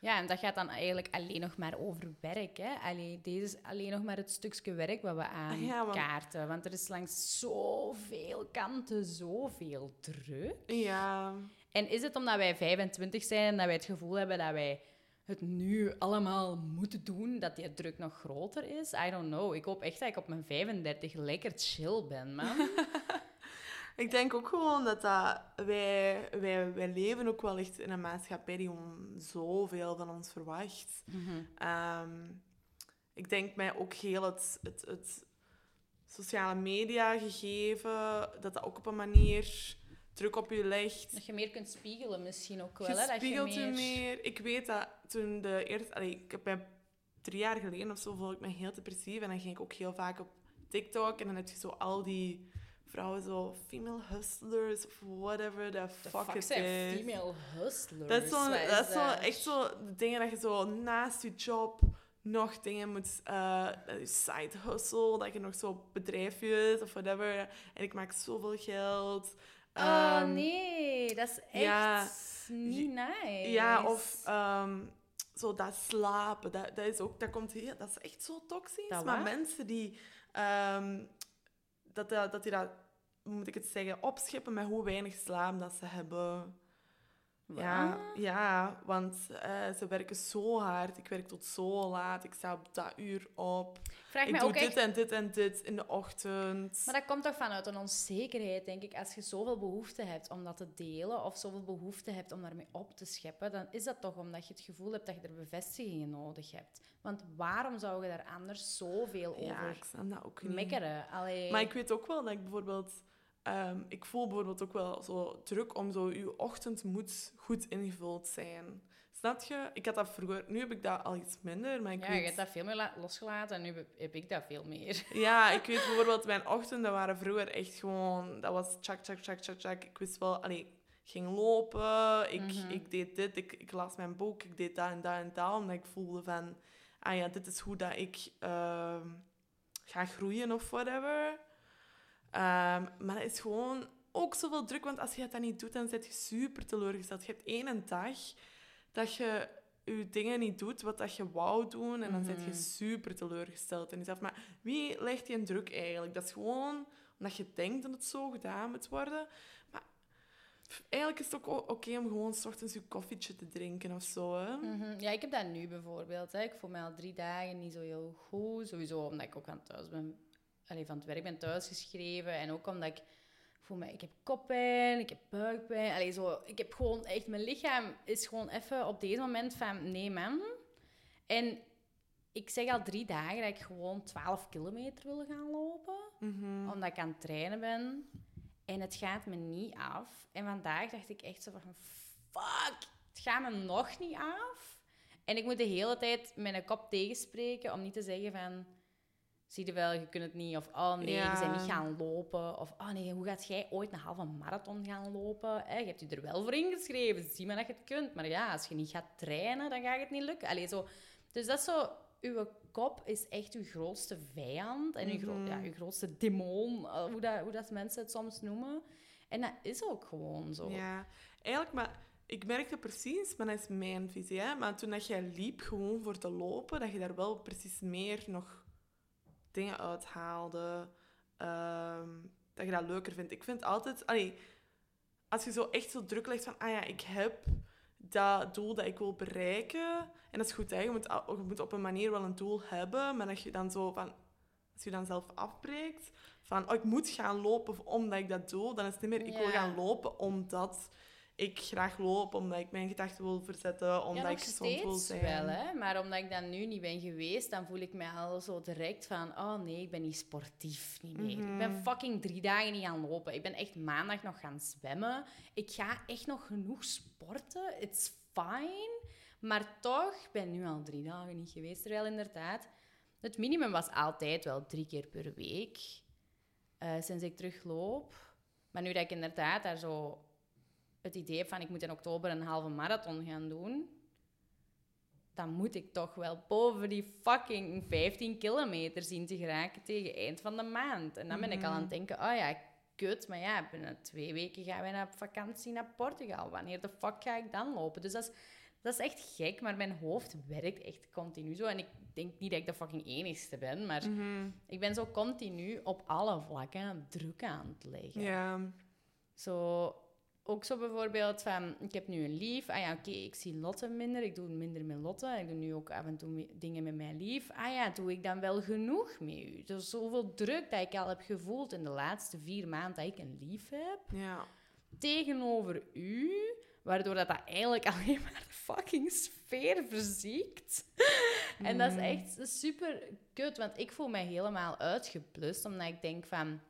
Ja, en dat gaat dan eigenlijk alleen nog maar over werk. Hè? Allee, deze is alleen nog maar het stukje werk wat we ja, want- aankaarten. Want er is langs zoveel kanten zoveel druk. Ja, En is het omdat wij 25 zijn en dat wij het gevoel hebben dat wij het nu allemaal moeten doen, dat die druk nog groter is? I don't know. Ik hoop echt dat ik op mijn 35 lekker chill ben, man. ik denk ook gewoon dat, dat wij, wij, wij leven ook wel echt in een maatschappij die gewoon zoveel van ons verwacht. Mhm. Ehm, ik denk mij ook heel het, het, het sociale media gegeven, dat dat ook op een manier druk op je legt. Dat je meer kunt spiegelen misschien ook wel. Je hè? Dat spiegelt je meer... meer. Ik weet dat toen de eerste... Allee, ik heb mij drie jaar geleden of zo voelde ik me heel depressief. En dan ging ik ook heel vaak op TikTok. En dan heb je zo al die vrouwen, zo female hustlers of whatever the, fuck, fuck it is. female hustlers? Dat is, zo, dat is zo echt zo de dingen dat je zo naast je job nog dingen moet... eh je side hustle, dat je nog zo bedrijfjes of whatever. En ik maak zoveel geld. Oh Ehm, nee, dat is echt ja, niet nice. Ja, of ehm, zo dat slapen, dat, dat, is ook, dat, komt heel, dat is echt zo toxisch. Dat maar wat? mensen die, ehm, dat, dat, dat die dat, moet ik het zeggen, opschippen met hoe weinig slaap dat ze hebben. Ja, ja, want eh, ze werken zo hard. Ik werk tot zo laat. Ik sta op dat uur op. Vraag ik doe ook dit echt... en dit en dit in de ochtend. Maar dat komt toch vanuit een onzekerheid, denk ik. Als je zoveel behoefte hebt om dat te delen of zoveel behoefte hebt om daarmee op te scheppen, dan is dat toch omdat je het gevoel hebt dat je er bevestigingen nodig hebt. Want waarom zou je daar anders zoveel ja, over ik snap dat ook niet. mekkeren? Allee, Maar ik weet ook wel dat ik bijvoorbeeld... ehm, ik voel bijvoorbeeld ook wel zo druk om zo... Je ochtend moet goed ingevuld zijn. Snap je? Ik had dat vroeger... Nu heb ik dat al iets minder, maar ik ja, je hebt dat veel meer la- losgelaten en nu heb- ik dat veel meer. Ja, ik weet bijvoorbeeld... Mijn ochtenden waren vroeger echt gewoon... Dat was tjak, tjak, tjak, tjak, tjak. Ik wist wel... Allee, ik ging lopen, ik, Mhm. ik deed dit, ik, ik las mijn boek, ik deed dat en dat en dat, omdat ik voelde van... Ah ja, dit is hoe dat ik ehm, ga groeien of whatever. Ehm, maar het is gewoon ook zoveel druk, want als je dan niet doet, dan zit je super teleurgesteld. Je hebt één dag dat je je dingen niet doet wat dat je wou doen, en dan zit je Mhm. super teleurgesteld in jezelf. Maar wie legt die een druk eigenlijk? Dat is gewoon omdat je denkt dat het zo gedaan moet worden. Maar eigenlijk is het ook oké om gewoon 's ochtends je koffietje te drinken of zo. Hè? Mhm. Ja, ik heb dat nu bijvoorbeeld. Hè. Ik voel me al drie dagen niet zo heel goed. Sowieso omdat ik ook aan thuis ben, allee, van het werk ben thuisgeschreven. En ook omdat ik voel me, ik heb koppijn, ik heb buikpijn. Allee, zo, ik heb gewoon echt, mijn lichaam is gewoon even op deze moment van nee man. En ik zeg al drie dagen dat ik gewoon 12 kilometer wil gaan lopen. Mhm. Omdat ik aan het trainen ben. En het gaat me niet af. En vandaag dacht ik echt zo van... Fuck, het gaat me nog niet af. En ik moet de hele tijd mijn kop tegenspreken om niet te zeggen van... Zie je wel, je kunt het niet. Of oh nee, Ja. je bent niet gaan lopen. Of oh nee, hoe gaat jij ooit een halve marathon gaan lopen? Hè? Je hebt je er wel voor ingeschreven. Zie maar dat je het kunt. Maar ja, als je niet gaat trainen, dan gaat het niet lukken. Allee, zo. Dus dat is zo... Uw kop is echt uw grootste vijand. En uw, gro- Mhm. ja, uw grootste demon. eh, Hoe, dat, hoe dat mensen het soms noemen. En dat is ook gewoon zo. Ja, eigenlijk, maar ik merkte precies, maar dat is mijn visie, hè, maar toen dat jij liep gewoon voor te lopen, dat je daar wel precies meer nog dingen uithaalde, ehm, dat je dat leuker vindt. Ik vind altijd, allee, als je zo echt zo druk legt van, ah ja, ik heb dat doel dat ik wil bereiken, en dat is goed, hè, je moet, je moet op een manier wel een doel hebben, maar dat je dan zo van, als je dan zelf afbreekt, van, oh, ik moet gaan lopen omdat ik dat doe, dan is het niet meer, ik wil gaan lopen omdat ik graag loop, omdat ik mijn gedachten wil verzetten, omdat ja, ik gezond wil zijn. wel, hè. Maar omdat ik dan nu niet ben geweest, dan voel ik me al zo direct van... Oh nee, ik ben niet sportief niet meer. Ik ben Mhm. fucking drie dagen niet gaan lopen. Ik ben echt maandag nog gaan zwemmen. Ik ga echt nog genoeg sporten. It's fine. Maar toch, ik ben nu al drie dagen niet geweest. Terwijl inderdaad, het minimum was altijd wel drie keer per week. eh, sinds ik terugloop. Maar nu dat ik inderdaad daar zo het idee heb van ik moet in oktober een halve marathon gaan doen, dan moet ik toch wel boven die fucking 15 kilometer zien te geraken tegen eind van de maand. En dan ben ik al aan het denken, oh ja, kut, maar ja, binnen twee weken gaan wij naar vakantie naar Portugal. Wanneer de fuck ga ik dan lopen? Dus dat is, dat is echt gek, maar mijn hoofd werkt echt continu zo. En ik denk niet dat ik de fucking enigste ben, maar Mhm. ik ben zo continu op alle vlakken druk aan het leggen. Ja. Zo, ook zo bijvoorbeeld van, ik heb nu een lief. Ah ja, oké, ik zie Lotte minder. Ik doe minder met Lotte. Ik doe nu ook af en toe dingen met mijn lief. Ah ja, doe ik dan wel genoeg met u? Dus zoveel druk dat ik al heb gevoeld in de laatste vier maanden dat ik een lief heb. Ja. Tegenover u. Waardoor dat, dat eigenlijk alleen maar de fucking sfeer verziekt. En dat is echt super kut, want ik voel mij helemaal uitgeplust. Omdat ik denk van...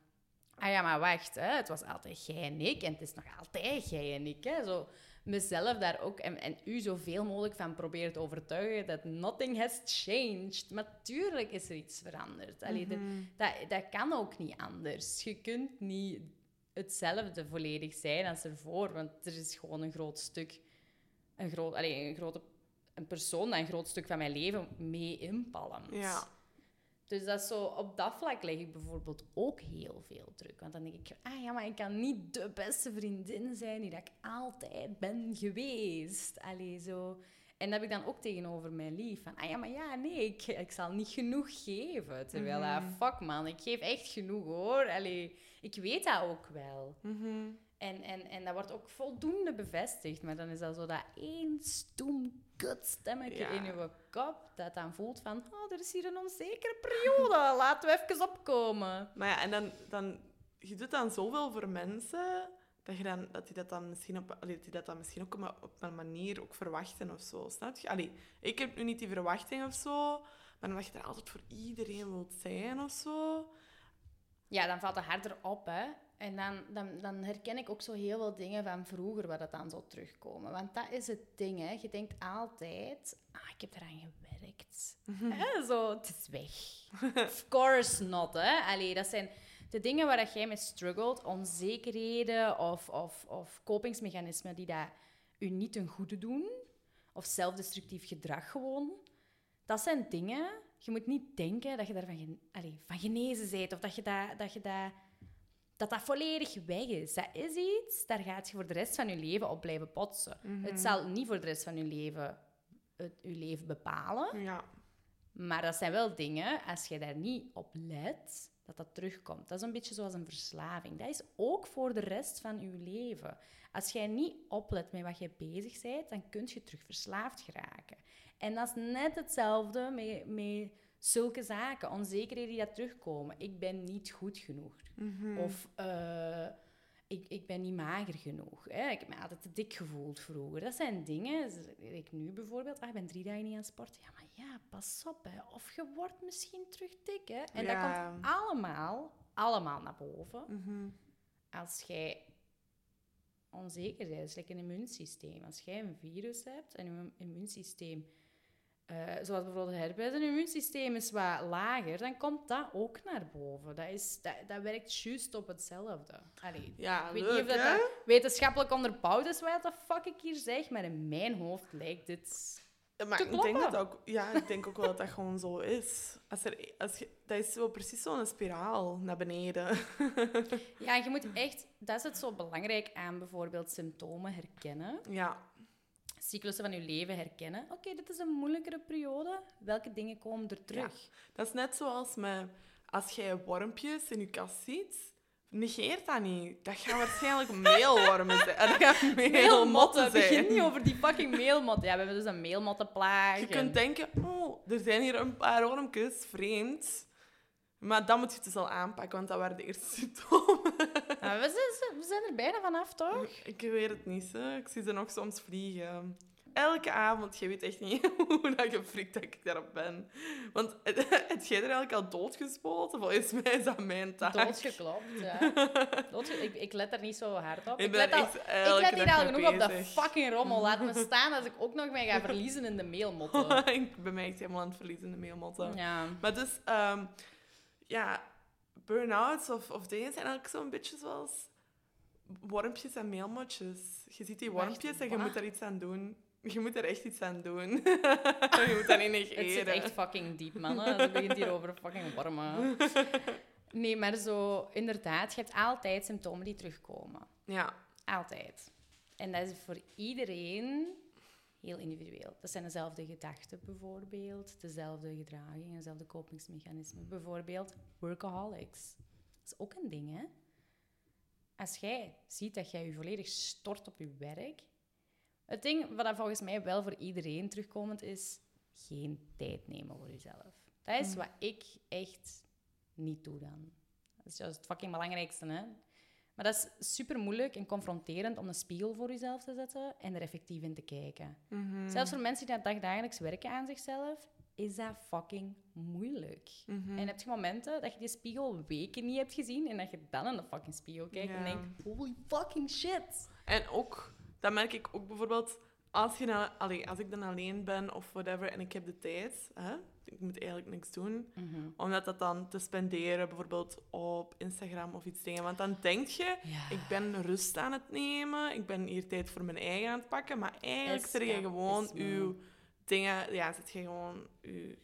Ah ja, maar wacht, hè, het was altijd jij en ik. En het is nog altijd jij en ik. Hè. Zo mezelf daar ook... En, en u zoveel mogelijk van proberen te overtuigen dat nothing has changed. Maar tuurlijk is er iets veranderd. Allee, dat- Mhm. dat, dat kan ook niet anders. Je kunt niet hetzelfde volledig zijn als ervoor, want er is gewoon een groot stuk, een, groot, allee, een grote een persoon dat een groot stuk van mijn leven mee inpalmt. Ja. Dus dat zo, op dat vlak leg ik bijvoorbeeld ook heel veel druk. Want dan denk ik, ah ja, maar ik kan niet de beste vriendin zijn die dat ik altijd ben geweest. Allee, zo. En dat heb ik dan ook tegenover mijn lief. Van, ah ja, maar ja, nee, ik, ik zal niet genoeg geven. Terwijl, ah, Mhm. fuck man, ik geef echt genoeg hoor. Allee, ik weet dat ook wel. Mhm. En, en, en dat wordt ook voldoende bevestigd. Maar dan is dat zo dat één stoem kutstemmetje Ja. in je kop. Dat dan voelt van, oh, er is hier een onzekere periode. Laten we even opkomen. Maar ja, en dan, dan... Je doet dan zoveel voor mensen, dat, je dan, dat die dat dan misschien op, allee, dat die dat dan misschien ook op een, op een manier ook verwachten of zo. Snap je? Allee, ik heb nu niet die verwachting of zo, maar omdat je er altijd voor iedereen wilt zijn of zo. Ja, dan valt het harder op, hè. En dan, dan, dan herken ik ook zo heel veel dingen van vroeger waar dat dan zo terugkomen. Want dat is het ding, hè. Je denkt altijd, ah, ik heb eraan gewerkt. Hè, Zo, het is weg. of course not, hè. Allee, dat zijn de dingen waar dat jij mee struggelt, onzekerheden of, of, of kopingsmechanismen die dat u niet ten goede doen, of zelfdestructief gedrag gewoon. Dat zijn dingen, je moet niet denken dat je daarvan gen- allee, van genezen bent, of dat je dat, dat, je dat, dat dat volledig weg is. Dat is iets, daar gaat je voor de rest van je leven op blijven potsen. Het zal niet voor de rest van je leven het, je leven bepalen. Ja. Maar dat zijn wel dingen, als je daar niet op let, dat dat terugkomt. Dat is een beetje zoals een verslaving. Dat is ook voor de rest van je leven. Als jij niet oplet met wat je bezig bent, dan kun je terug verslaafd geraken. En dat is net hetzelfde met, met zulke zaken, onzekerheden die dat terugkomen. Ik ben niet goed genoeg. Mhm. Of eh, ik, ik ben niet mager genoeg. Hè. Ik heb me altijd te dik gevoeld vroeger. Dat zijn dingen. Ik nu bijvoorbeeld, ah, ik ben drie dagen niet aan het sporten. Ja, maar ja, pas op. Hè. Of je wordt misschien terug dik. Hè. En Ja. dat komt allemaal, allemaal naar boven. Mhm. Als jij onzeker bent, is like een immuunsysteem. Als jij een virus hebt en je immuunsysteem, eh, zoals bijvoorbeeld herpes, en je immuunsysteem is wat lager, dan komt dat ook naar boven. Dat, is, dat, dat werkt juist op hetzelfde. Allee, Ja, ik weet leuk, niet of dat, wetenschappelijk onderbouwd is wat de fuck ik hier zeg, maar in mijn hoofd lijkt dit... Ja, Maar ik denk, dat ook, ja, ik denk ook wel dat dat gewoon zo is. Als er, als je, dat is zo precies zo'n spiraal naar beneden. Ja, je moet echt... Dat is het zo belangrijk aan bijvoorbeeld symptomen herkennen. Ja, cyclussen van je leven herkennen. Oké, dit is een moeilijkere periode. Welke dingen komen er terug? dat is net zoals met, als jij wormpjes in je kast ziet, negeert dat niet. Dat gaan waarschijnlijk meelwormen zijn. Dat gaan meelmotten Begin zijn. niet over die fucking meelmotten. Ja, we hebben dus een meelmottenplaag. Je en- kunt denken, oh, er zijn hier een paar wormpjes, vreemd. Maar dan moet je het dus al aanpakken, want dat waren de eerste symptomen. Ah, we, zijn, we zijn er bijna vanaf, toch? Ik weet het niet, hè. ik zie ze nog soms vliegen. Elke avond, je weet echt niet hoe dat gefrikt dat ik daarop ben. Want het jij er eigenlijk al doodgespoten? Volgens mij is dat mijn taak. Doodgeklopt, ja. Doodge- ik, ik let er niet zo hard op. Ik let, al, ik let hier al genoeg op de fucking rommel. Laat me staan als ik ook nog mij ga verliezen in de meelmotten. ik ben mij echt helemaal aan het verliezen, de meelmotten. Ja. Maar dus, ehm, ja, burn-outs of, of dingen zijn eigenlijk zo'n beetje zoals wormpjes en meelmotjes. Je ziet die Wacht, wormpjes en je wat? moet daar iets aan doen. Je moet er echt iets aan doen. je moet dat niet negeren. Het zit echt fucking diep, man. hè. Het begint hier over fucking wormen. Nee, maar zo, inderdaad, je hebt altijd symptomen die terugkomen. Ja, Altijd. En dat is voor iedereen heel individueel. Dat zijn dezelfde gedachten bijvoorbeeld, dezelfde gedragingen, dezelfde kopingsmechanismen. Bijvoorbeeld workaholics. Dat is ook een ding, hè? Als jij ziet dat jij je volledig stort op je werk... Het ding wat dat volgens mij wel voor iedereen terugkomend is, geen tijd nemen voor jezelf. Dat is wat ik echt niet doe dan. Dat is juist het fucking belangrijkste, hè? Maar dat is super moeilijk en confronterend om een spiegel voor jezelf te zetten en er effectief in te kijken. Mhm. Zelfs voor mensen die dat dagdagelijks werken aan zichzelf, is dat fucking moeilijk. Mhm. En heb je momenten dat je die spiegel weken niet hebt gezien en dat je dan in de fucking spiegel kijkt en denkt, holy fucking shit. En ook, dat merk ik ook bijvoorbeeld, als, je dan, allee, als ik dan alleen ben of whatever en ik heb de tijd, hè, ik moet eigenlijk niks doen, om dat dan te spenderen, bijvoorbeeld op Instagram of iets dingen. Want dan denk je, Ja. ik ben rust aan het nemen, ik ben hier tijd voor mijn eigen aan het pakken, maar eigenlijk zit je gewoon je dingen, ja, zit je gewoon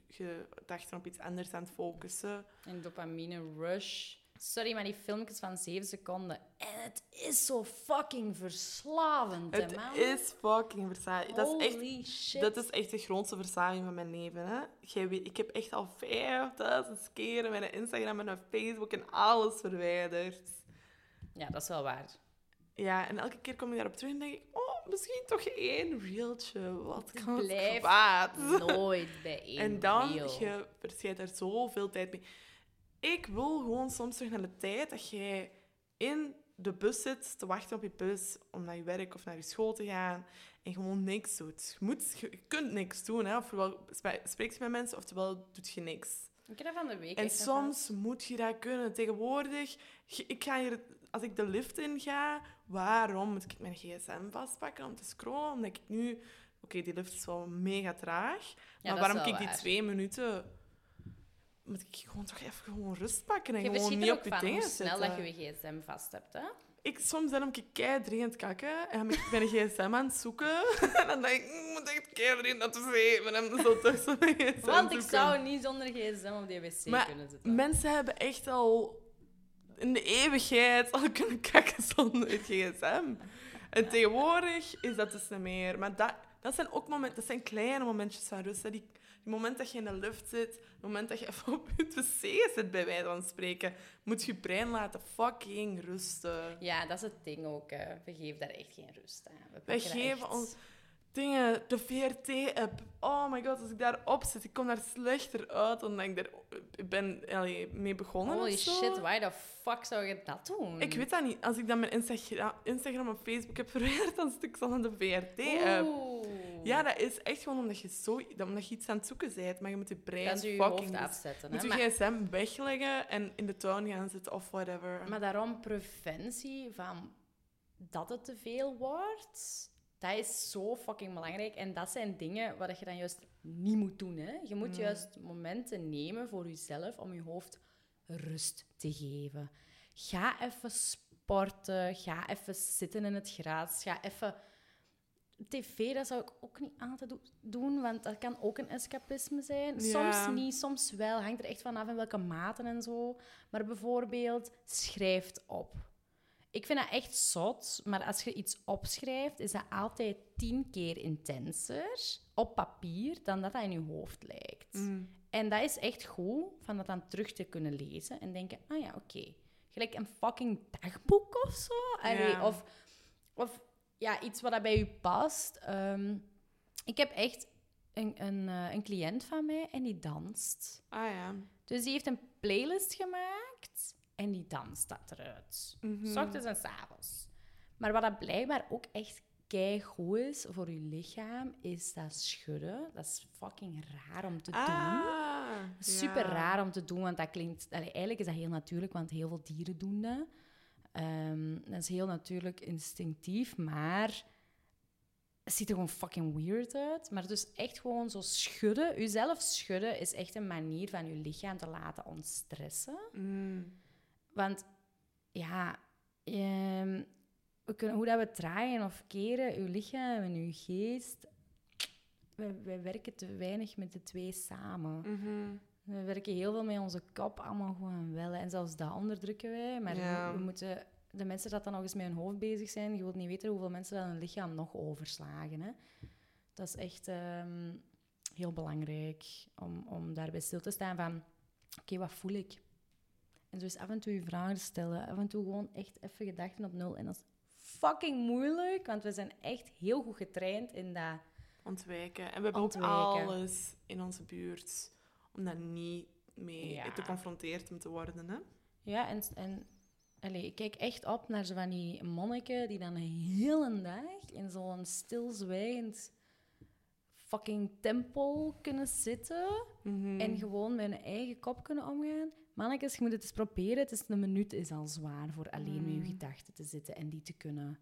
je gedachten op iets anders aan het focussen. Een dopamine rush. Sorry, maar die filmpjes van 7 seconden. En het is zo fucking verslavend, hè, Het man. is fucking verslaving. Dat is echt Holy shit. Dat is echt de grootste verslaving van mijn leven. Hè? Jij weet, ik heb echt al 5000 keren mijn Instagram en mijn Facebook en alles verwijderd. Ja, dat is wel waar. Ja, en elke keer kom ik daarop terug en denk ik, oh, misschien toch één reeltje. Wat kan het kwaad? Nooit bij één En dan, reel. je verschijnt er zoveel tijd mee. Ik wil gewoon soms terug naar de tijd dat jij in de bus zit te wachten op je bus om naar je werk of naar je school te gaan en gewoon niks doet. Je, moet, je kunt niks doen, hè. ofwel sp- spreek je met mensen, oftewel doet je niks. Ik heb dat van de week En soms moet je dat kunnen. Tegenwoordig, ik ga hier, als ik de lift in ga, waarom moet ik mijn gsm vastpakken om te scrollen? Omdat ik nu... Oké, die lift is wel mega traag. Ja, maar waarom wel ik die waar. twee minuten... Moet ik gewoon toch even gewoon rust pakken en Je gewoon niet op je van dingen snel zitten. dat je je gsm vast hebt, hè? Ik, soms heb ik kei dringend kakken en dan ben ik mijn gsm aan het zoeken. en dan denk ik, "Mm, ik moet echt kei dringend naar de wc. En dan zo toch zo gsm Want ik zoeken. zou niet zonder gsm op die wc Maar kunnen zitten. Mensen hebben echt al in de eeuwigheid al kunnen kakken zonder het gsm. En tegenwoordig is dat dus niet meer. Maar dat, dat zijn ook momenten, dat zijn kleine momentjes van rust. Die, die moment dat je in de lucht zit, het moment dat je even op je wc zit, bij wijze van spreken, moet je brein laten fucking rusten. Ja, dat is het ding ook. hè. We geven daar echt geen rust aan. We geven echt- ons... dingen, de VRT-app. Oh my god, als ik daarop zit, ik kom daar slechter uit dan ik daar ik ben allee, mee begonnen. Holy shit, why the fuck zou je dat doen? Ik weet dat niet. Als ik dan mijn Instagram, Instagram of Facebook heb verwijderd, dan stuk ik aan de VRT-app. Ja, dat is echt gewoon omdat je, zo, omdat je iets aan het zoeken bent, maar je moet je brein Dat je fucking... hoofd dus- afzetten. moet Hè? je Maar, gsm wegleggen en in de tuin gaan zitten of whatever. maar daarom preventie van dat het te veel wordt, dat is zo fucking belangrijk. En dat zijn dingen wat je dan juist niet moet doen. Hè? Je moet Mm. juist momenten nemen voor jezelf om je hoofd rust te geven. Ga even sporten, ga even zitten in het gras, ga even... TV, dat zou ik ook niet altijd do- doen, want dat kan ook een escapisme zijn. Ja. Soms niet, soms wel. Hangt er echt vanaf in welke maten en zo. Maar bijvoorbeeld, schrijf op. Ik vind dat echt zot, maar als je iets opschrijft, is dat altijd tien keer intenser op papier dan dat dat in je hoofd lijkt. Mm. En dat is echt goed, van dat dan terug te kunnen lezen en denken, ah ja, oké. Gelijk een fucking dagboek of zo. Allee, Ja. Of, of ja, iets wat dat bij u past. Ehm, ik heb echt een, een, eh, een cliënt van mij en die danst. Ah ja. Dus die heeft een playlist gemaakt en die danst dat eruit. Mhm. S ochtends en s avonds. Maar wat dat blijkbaar ook echt keigoed is voor je lichaam, is dat schudden. Dat is fucking raar om te doen. Ah, Super ja. raar om te doen, want dat klinkt... allee, eigenlijk is dat heel natuurlijk, want heel veel dieren doen dat. Ehm, dat is heel natuurlijk instinctief, maar het ziet er gewoon fucking weird uit. Maar dus echt gewoon zo schudden, jezelf schudden, is echt een manier van je lichaam te laten ontstressen. Mm. Want ja, ehm, we kunnen, hoe dat we draaien of keren, uw lichaam en uw geest, wij, wij werken te weinig met de twee samen. Mhm. We werken heel veel met onze kop, allemaal gewoon wel. En zelfs dat onderdrukken wij. Maar Ja. we, we moeten, de mensen dat dan nog eens met hun hoofd bezig zijn, je wilt niet weten hoeveel mensen dat hun lichaam nog overslagen. Hè. Dat is echt ehm, heel belangrijk om, om daarbij stil te staan van, oké, wat voel ik? En zo af en toe je vragen stellen. Af en toe gewoon echt even gedachten op nul. En dat is fucking moeilijk, want we zijn echt heel goed getraind in dat... Ontwijken. En we hebben Ontwijken. ook alles in onze buurt om daar niet mee Ja. te confronteerd om te worden. Hè? Ja, en, en allee, ik kijk echt op naar zo van die monniken die dan een hele dag in zo'n stilzwijgend fucking tempel kunnen zitten Mhm. en gewoon met hun eigen kop kunnen omgaan. Mannetjes, je moet het eens proberen. Het is een minuut is al zwaar voor alleen met je Mm. gedachten te zitten en die te kunnen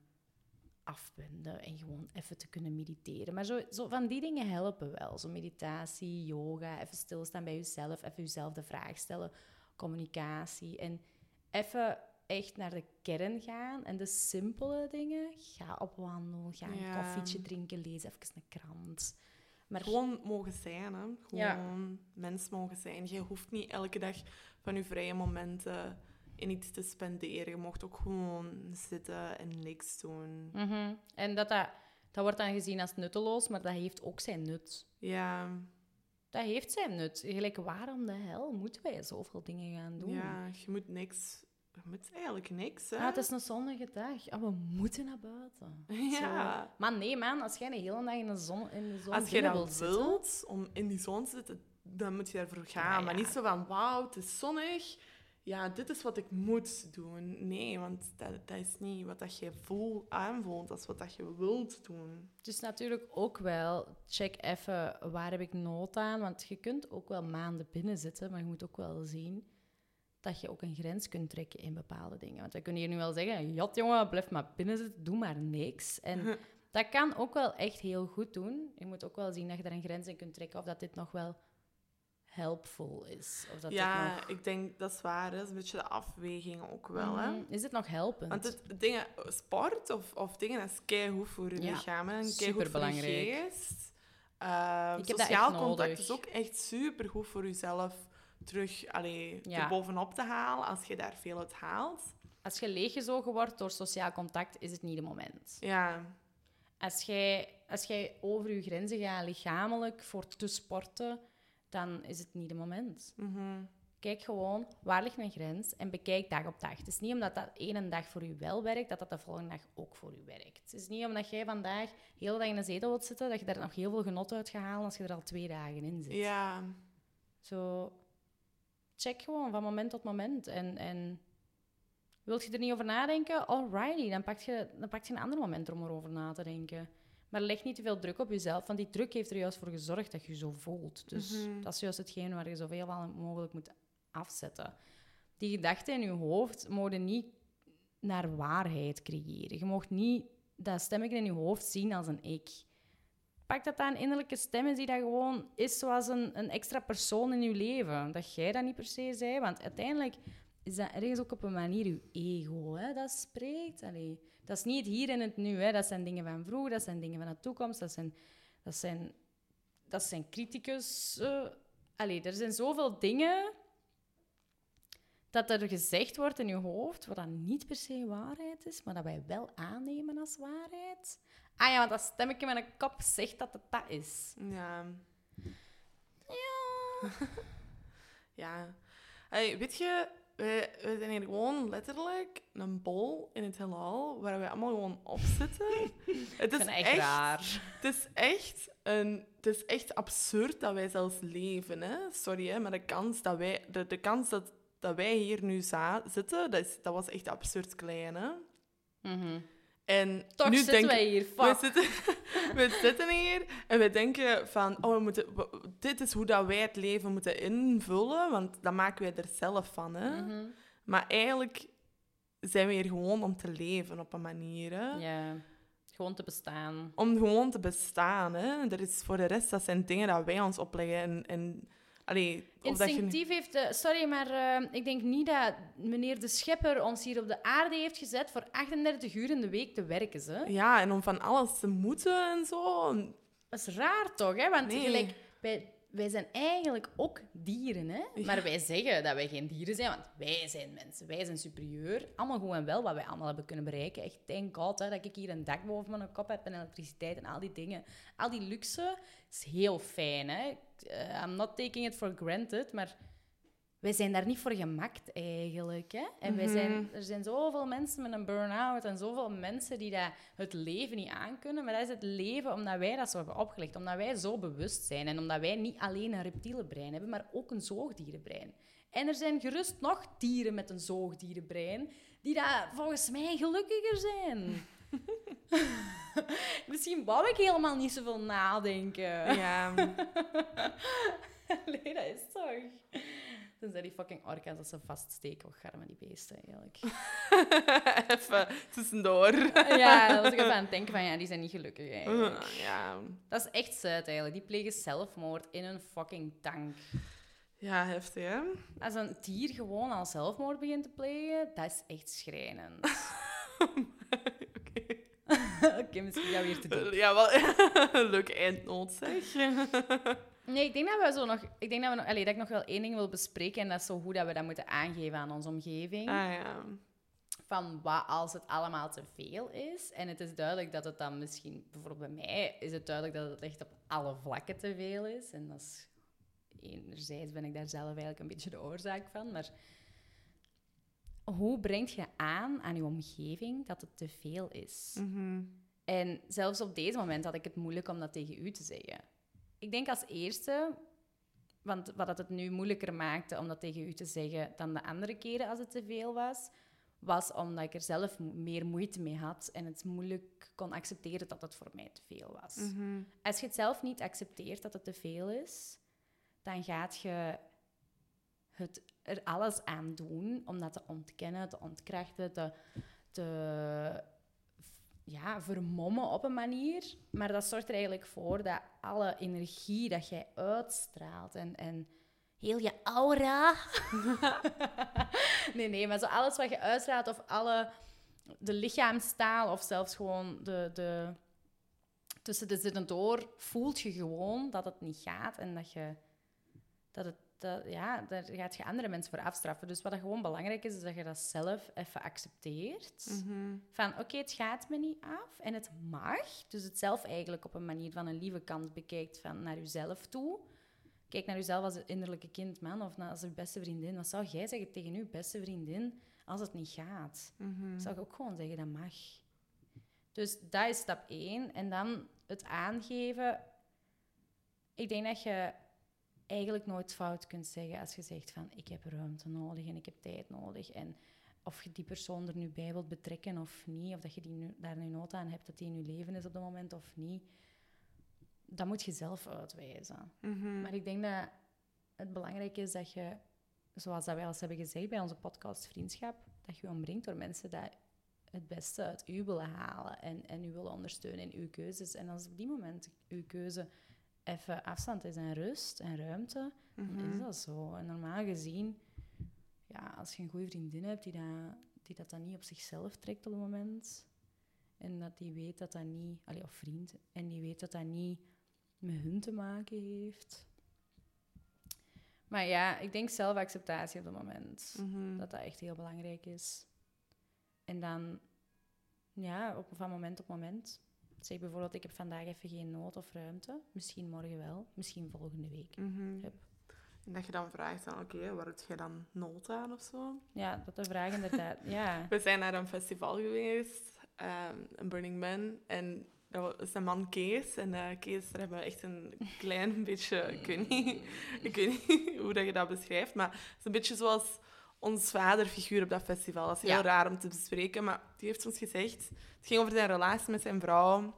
afwenden en gewoon even te kunnen mediteren. Maar zo, zo van die dingen helpen wel. Zo meditatie, yoga, even stilstaan bij jezelf, even jezelf de vraag stellen, communicatie en even echt naar de kern gaan en de simpele dingen. Ga op wandel, ga een Ja. koffietje drinken, lees even een krant. Maar Gewoon mogen zijn, hè. Gewoon Ja. mens mogen zijn. Je hoeft niet elke dag van je vrije momenten in iets te spenderen. Je mocht ook gewoon zitten en niks doen. Mhm. En dat, dat, dat wordt dan gezien als nutteloos, maar dat heeft ook zijn nut. Ja, Dat heeft zijn nut. Gelijk, waarom de hel moeten wij zoveel dingen gaan doen? ja, je moet niks... Je moet eigenlijk niks, hè. Ah, het is een zonnige dag. Ah, we moeten naar buiten. Ja. Zo. Maar nee, man, als jij de hele dag in de zon, in de zon Als je binnen dat wilt zitten... wilt, om in die zon te zitten, dan moet je daarvoor gaan. Ja, ja. Maar niet zo van, wauw, het is zonnig. Ja, dit is wat ik moet doen. Nee, want dat, dat is niet wat dat je voel, aanvoelt. Dat is wat dat je wilt doen. Dus natuurlijk ook wel, check even waar heb ik nood aan. Want je kunt ook wel maanden binnen zitten, maar je moet ook wel zien dat je ook een grens kunt trekken in bepaalde dingen. Want we kunnen hier nu wel zeggen, jat jongen, blijf maar binnen zitten, doe maar niks. En dat kan ook wel echt heel goed doen. Je moet ook wel zien dat je daar een grens in kunt trekken of dat dit nog wel helpful is. Of dat ja, nog... ik denk dat is waar. Dat is een beetje de afweging ook wel. Hè? Mhm. Is dit nog helpend? Want het, dingen, sport of, of dingen, dat is keigoed voor je Ja, lichaam en keigoed voor je geest. Uh, Ik heb sociaal contact nodig. is ook echt supergoed voor jezelf terug allee, Ja. er bovenop te halen als je daar veel uit haalt. Als je leeggezogen wordt door sociaal contact, is het niet het moment. Ja, Als jij, als jij over je grenzen gaat lichamelijk voor te sporten, dan is het niet het moment. mhm. Kijk gewoon, waar ligt mijn grens? En bekijk dag op dag. Het is niet omdat dat ene dag voor u wel werkt, dat dat de volgende dag ook voor u werkt. Het is niet omdat jij vandaag heel de dag in de zetel wilt zitten, dat je daar nog heel veel genot uit gaat halen als je er al twee dagen in zit. Ja. Zo, check gewoon van moment tot moment. En, en wilt je er niet over nadenken? Alrighty, dan pak je, dan pak je een ander moment om erover na te denken. Maar leg niet te veel druk op jezelf, want die druk heeft er juist voor gezorgd dat je je zo voelt. Dus Mhm. dat is juist hetgeen waar je zoveel mogelijk moet afzetten. Die gedachten in je hoofd mogen niet naar waarheid creëren. Je mag niet dat stemmetje in je hoofd zien als een ik. Pak dat een innerlijke stem is die dat gewoon is zoals een, een extra persoon in je leven. Dat jij dat niet per se zei, want uiteindelijk is dat ergens ook op een manier je ego hè, dat spreekt. Allee, dat is niet het hier en het nu. Hè. Dat zijn dingen van vroeger, dat zijn dingen van de toekomst, dat zijn, dat zijn, dat zijn criticus. eh. allee, er zijn zoveel dingen dat er gezegd wordt in je hoofd, wat dan niet per se waarheid is, maar dat wij wel aannemen als waarheid. Ah ja, want dat stemmetje met een kop zegt dat het dat is. Ja. Ja. Ja. Hey, weet je, wij, wij zijn hier gewoon letterlijk een bol in het heelal waar wij allemaal gewoon op zitten. het, is echt, echt, raar. het is echt een, het is echt absurd dat wij zelfs leven. Hè? Sorry, hè, maar de kans dat wij, de, de kans dat, dat wij hier nu za- zitten, dat, is, dat was echt absurd klein. Hè? Mhm. En Toch nu zitten denk, wij hier. we zitten, we zitten hier en we denken van, oh, we moeten, dit is hoe dat wij het leven moeten invullen, want dat maken wij er zelf van. Hè? Mhm. Maar eigenlijk zijn we hier gewoon om te leven op een manier. Hè? Ja, gewoon te bestaan. Om gewoon te bestaan. Hè? Er is voor de rest, dat zijn dingen dat wij ons opleggen. En, en, allee, je, Instinctief heeft... de- sorry, maar eh, ik denk niet dat meneer de Schepper ons hier op de aarde heeft gezet voor 38 uur in de week te werken. Ze. ja, en om van alles te moeten en zo. Dat is raar toch, hè? Want Nee. gelijk, wij, wij zijn eigenlijk ook dieren, hè? Maar wij zeggen dat wij geen dieren zijn, want wij zijn mensen. Wij zijn superieur. Allemaal gewoon wel wat wij allemaal hebben kunnen bereiken. Echt, thank God hè, dat ik hier een dak boven mijn kop heb en elektriciteit en al die dingen. Al die luxe is heel fijn, hè? Eh, I'm not taking it for granted, maar wij zijn daar niet voor gemakt eigenlijk. Hè? En wij zijn, er zijn zoveel mensen met een burn-out en zoveel mensen die dat het leven niet aankunnen. Maar dat is het leven omdat wij dat zo hebben opgelegd. Omdat wij zo bewust zijn. En omdat wij niet alleen een reptiele brein hebben, maar ook een zoogdierenbrein. En er zijn gerust nog dieren met een zoogdierenbrein die dat volgens mij gelukkiger zijn. Misschien wou ik helemaal niet zoveel nadenken. Ja, nee, dat is toch. Tenzij die fucking orka's dat ze vaststeken. Och, garme die beesten, eigenlijk. even tussendoor. ja, dan was ik even aan het denken van, ja, die zijn niet gelukkig, eigenlijk. Ja, Dat is echt zuid, eigenlijk. Die plegen zelfmoord in een fucking tank. ja heftig, hè? Als een dier gewoon al zelfmoord begint te plegen, dat is echt schrijnend. Oké, misschien gaan we hier te doen. Ja, wel een leuke eindnoot, zeg. Nee, ik denk dat we zo nog... Ik denk dat, we nog, allee, dat ik nog wel één ding wil bespreken. En dat is zo hoe dat we dat moeten aangeven aan onze omgeving. Ah ja. van wat als het allemaal te veel is. En het is duidelijk dat het dan misschien, bijvoorbeeld bij mij, is het duidelijk dat het echt op alle vlakken te veel is. En dat is, enerzijds ben ik daar zelf eigenlijk een beetje de oorzaak van. Maar hoe breng je aan aan je omgeving dat het te veel is? Mhm. En zelfs op deze moment had ik het moeilijk om dat tegen u te zeggen. Ik denk als eerste, want wat het het nu moeilijker maakte om dat tegen u te zeggen dan de andere keren als het te veel was, was omdat ik er zelf meer moeite mee had en het moeilijk kon accepteren dat het voor mij te veel was. Mhm. Als je het zelf niet accepteert dat het te veel is, dan gaat je het er alles aan doen om dat te ontkennen, te ontkrachten, te, te ja, vermommen op een manier. Maar dat zorgt er eigenlijk voor dat alle energie dat jij uitstraalt en, en heel je aura. nee, nee, maar zo alles wat je uitstraalt of alle de lichaamstaal of zelfs gewoon de, de, tussen de zinnen door voelt je gewoon dat het niet gaat en dat je dat het dat, ja, daar gaat je andere mensen voor afstraffen. Dus wat dat gewoon belangrijk is, is dat je dat zelf even accepteert. Mhm. Van oké, het gaat me niet af en het mag. Dus het zelf eigenlijk op een manier van een lieve kant bekijkt van naar jezelf toe. Kijk naar jezelf als een innerlijke kind, man, of als je beste vriendin. Wat zou jij zeggen tegen je beste vriendin als het niet gaat? Mhm. Zou ik ook gewoon zeggen, dat mag. Dus dat is stap één. En dan het aangeven. Ik denk dat je eigenlijk nooit fout kunt zeggen als je zegt van ik heb ruimte nodig en ik heb tijd nodig. En of je die persoon er nu bij wilt betrekken of niet, of dat je die nu, daar nu nood aan hebt dat die in je leven is op dat moment of niet, dat moet je zelf uitwijzen. Mhm. Maar ik denk dat het belangrijk is dat je, zoals dat wij al eens hebben gezegd bij onze podcast Vriendschap, dat je je omringt door mensen die het beste uit u willen halen en, en u willen ondersteunen in uw keuzes. En als op die moment uw keuze even afstand is en rust en ruimte, dan Mhm. is dat zo. En normaal gezien, ja, als je een goede vriendin hebt die dat, die dat dan niet op zichzelf trekt op het moment, en dat die weet dat dat niet, allee, of vriend, en die weet dat dat niet met hun te maken heeft. Maar ja, ik denk zelfacceptatie op het moment. Mhm. Dat dat echt heel belangrijk is. En dan, ja, op, van moment op moment. Zeg bijvoorbeeld, ik heb vandaag even geen nood of ruimte. Misschien morgen wel, misschien volgende week. Mhm. Yep. En dat je dan vraagt, dan, oké, waar heb je dan nood aan of zo? Ja, dat de vraag inderdaad, ja. We zijn naar een festival geweest, ehm een Burning Man. En dat was een man Kees. En eh, Kees, daar hebben we echt een klein beetje... Ik weet niet, ik weet niet hoe dat je dat beschrijft, maar het is een beetje zoals ons vaderfiguur op dat festival. Dat is heel Ja. raar om te bespreken, maar die heeft ons gezegd... Het ging over zijn relatie met zijn vrouw.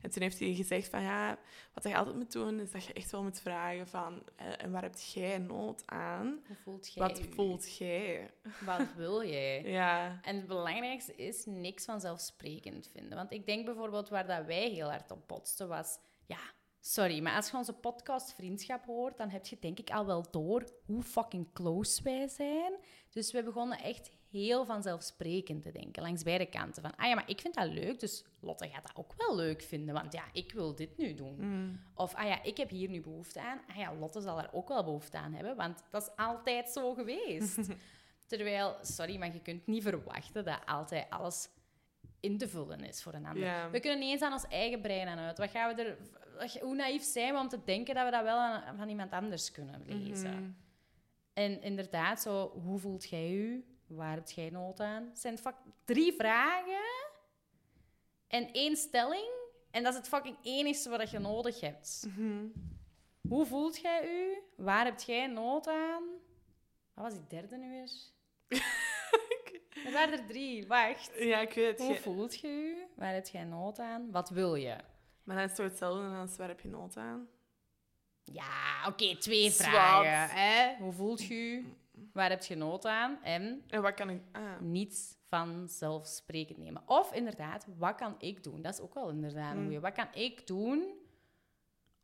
En toen heeft hij gezegd van ja, wat je altijd moet doen, is dat je echt wel moet vragen van eh, en waar heb jij nood aan? Hoe voelt jij Wat u? voelt jij? Wat wil jij? Ja. En het belangrijkste is niks vanzelfsprekend vinden. Want ik denk bijvoorbeeld waar dat wij heel hard op botsten was... Ja, sorry, maar als je onze podcast Vriendschap hoort, dan heb je denk ik al wel door hoe fucking close wij zijn. Dus we begonnen echt heel vanzelfsprekend te denken, langs beide kanten. Van, ah ja, maar ik vind dat leuk, dus Lotte gaat dat ook wel leuk vinden. Want ja, ik wil dit nu doen. Mm. Of, ah ja, ik heb hier nu behoefte aan. Ah ja, Lotte zal er ook wel behoefte aan hebben, want dat is altijd zo geweest. Terwijl, sorry, maar je kunt niet verwachten dat altijd alles in te vullen is voor een ander. We kunnen niet eens aan ons eigen brein aan uit. Wat gaan we er, hoe naïef zijn we om te denken dat we dat wel aan, van iemand anders kunnen lezen? Mhm. En inderdaad, zo, hoe voelt jij je? Waar heb jij nood aan? Het zijn drie vragen en één stelling. En dat is het fucking enigste wat je nodig hebt. Mhm. Hoe voelt jij u? Waar heb jij nood aan? Wat was die derde nu weer? Er waren er drie. Wacht. Ja, ik weet het. Hoe Je- voelt je u? Waar heb jij nood aan? Wat wil je? Maar dat is toch hetzelfde als waar heb je nood aan? Ja, oké, twee Zwart. vragen. Hè? Hoe voelt je u? Waar heb je nood aan? En En wat kan ik... Ah. niets vanzelfsprekend nemen. Of inderdaad, wat kan ik doen? Dat is ook wel inderdaad een Mm. Wat kan ik doen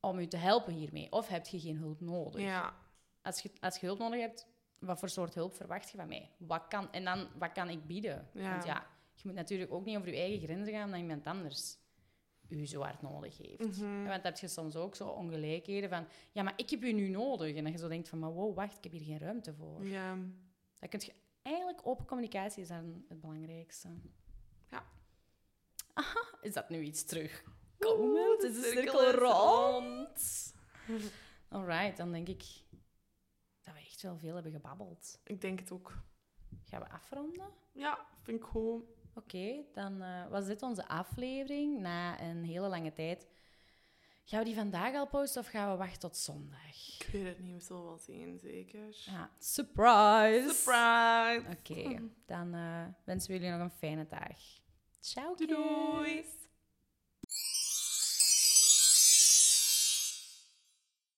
om u te helpen hiermee? Of heb je geen hulp nodig? Ja. Als, je, als je hulp nodig hebt, wat voor soort hulp verwacht je van mij? Wat kan, en dan, wat kan ik bieden? Ja. Want ja, je moet natuurlijk ook niet over je eigen grenzen gaan omdat iemand anders u zo hard nodig heeft. Mhm. Want dan heb je soms ook zo ongelijkheden van... Ja, maar ik heb u nu nodig. En dat je zo denkt van... Maar wow, wacht, ik heb hier geen ruimte voor. Ja. Dan kun je... Eigenlijk, open communicatie is dan het belangrijkste. Ja. Aha, is dat nu iets terugkomend? Oeh, Is de cirkel rond? Alright, dan denk ik dat we echt wel veel hebben gebabbeld. Ik denk het ook. Gaan we afronden? Ja, vind ik goed. Oké, dan eh, was dit onze aflevering na een hele lange tijd. Gaan we die vandaag al posten of gaan we wachten tot zondag? Ik weet het niet, we zullen wel zien, zeker. Ja, surprise! Surprise! Oké, dan eh, wensen we jullie nog een fijne dag. Ciao, Doei doei!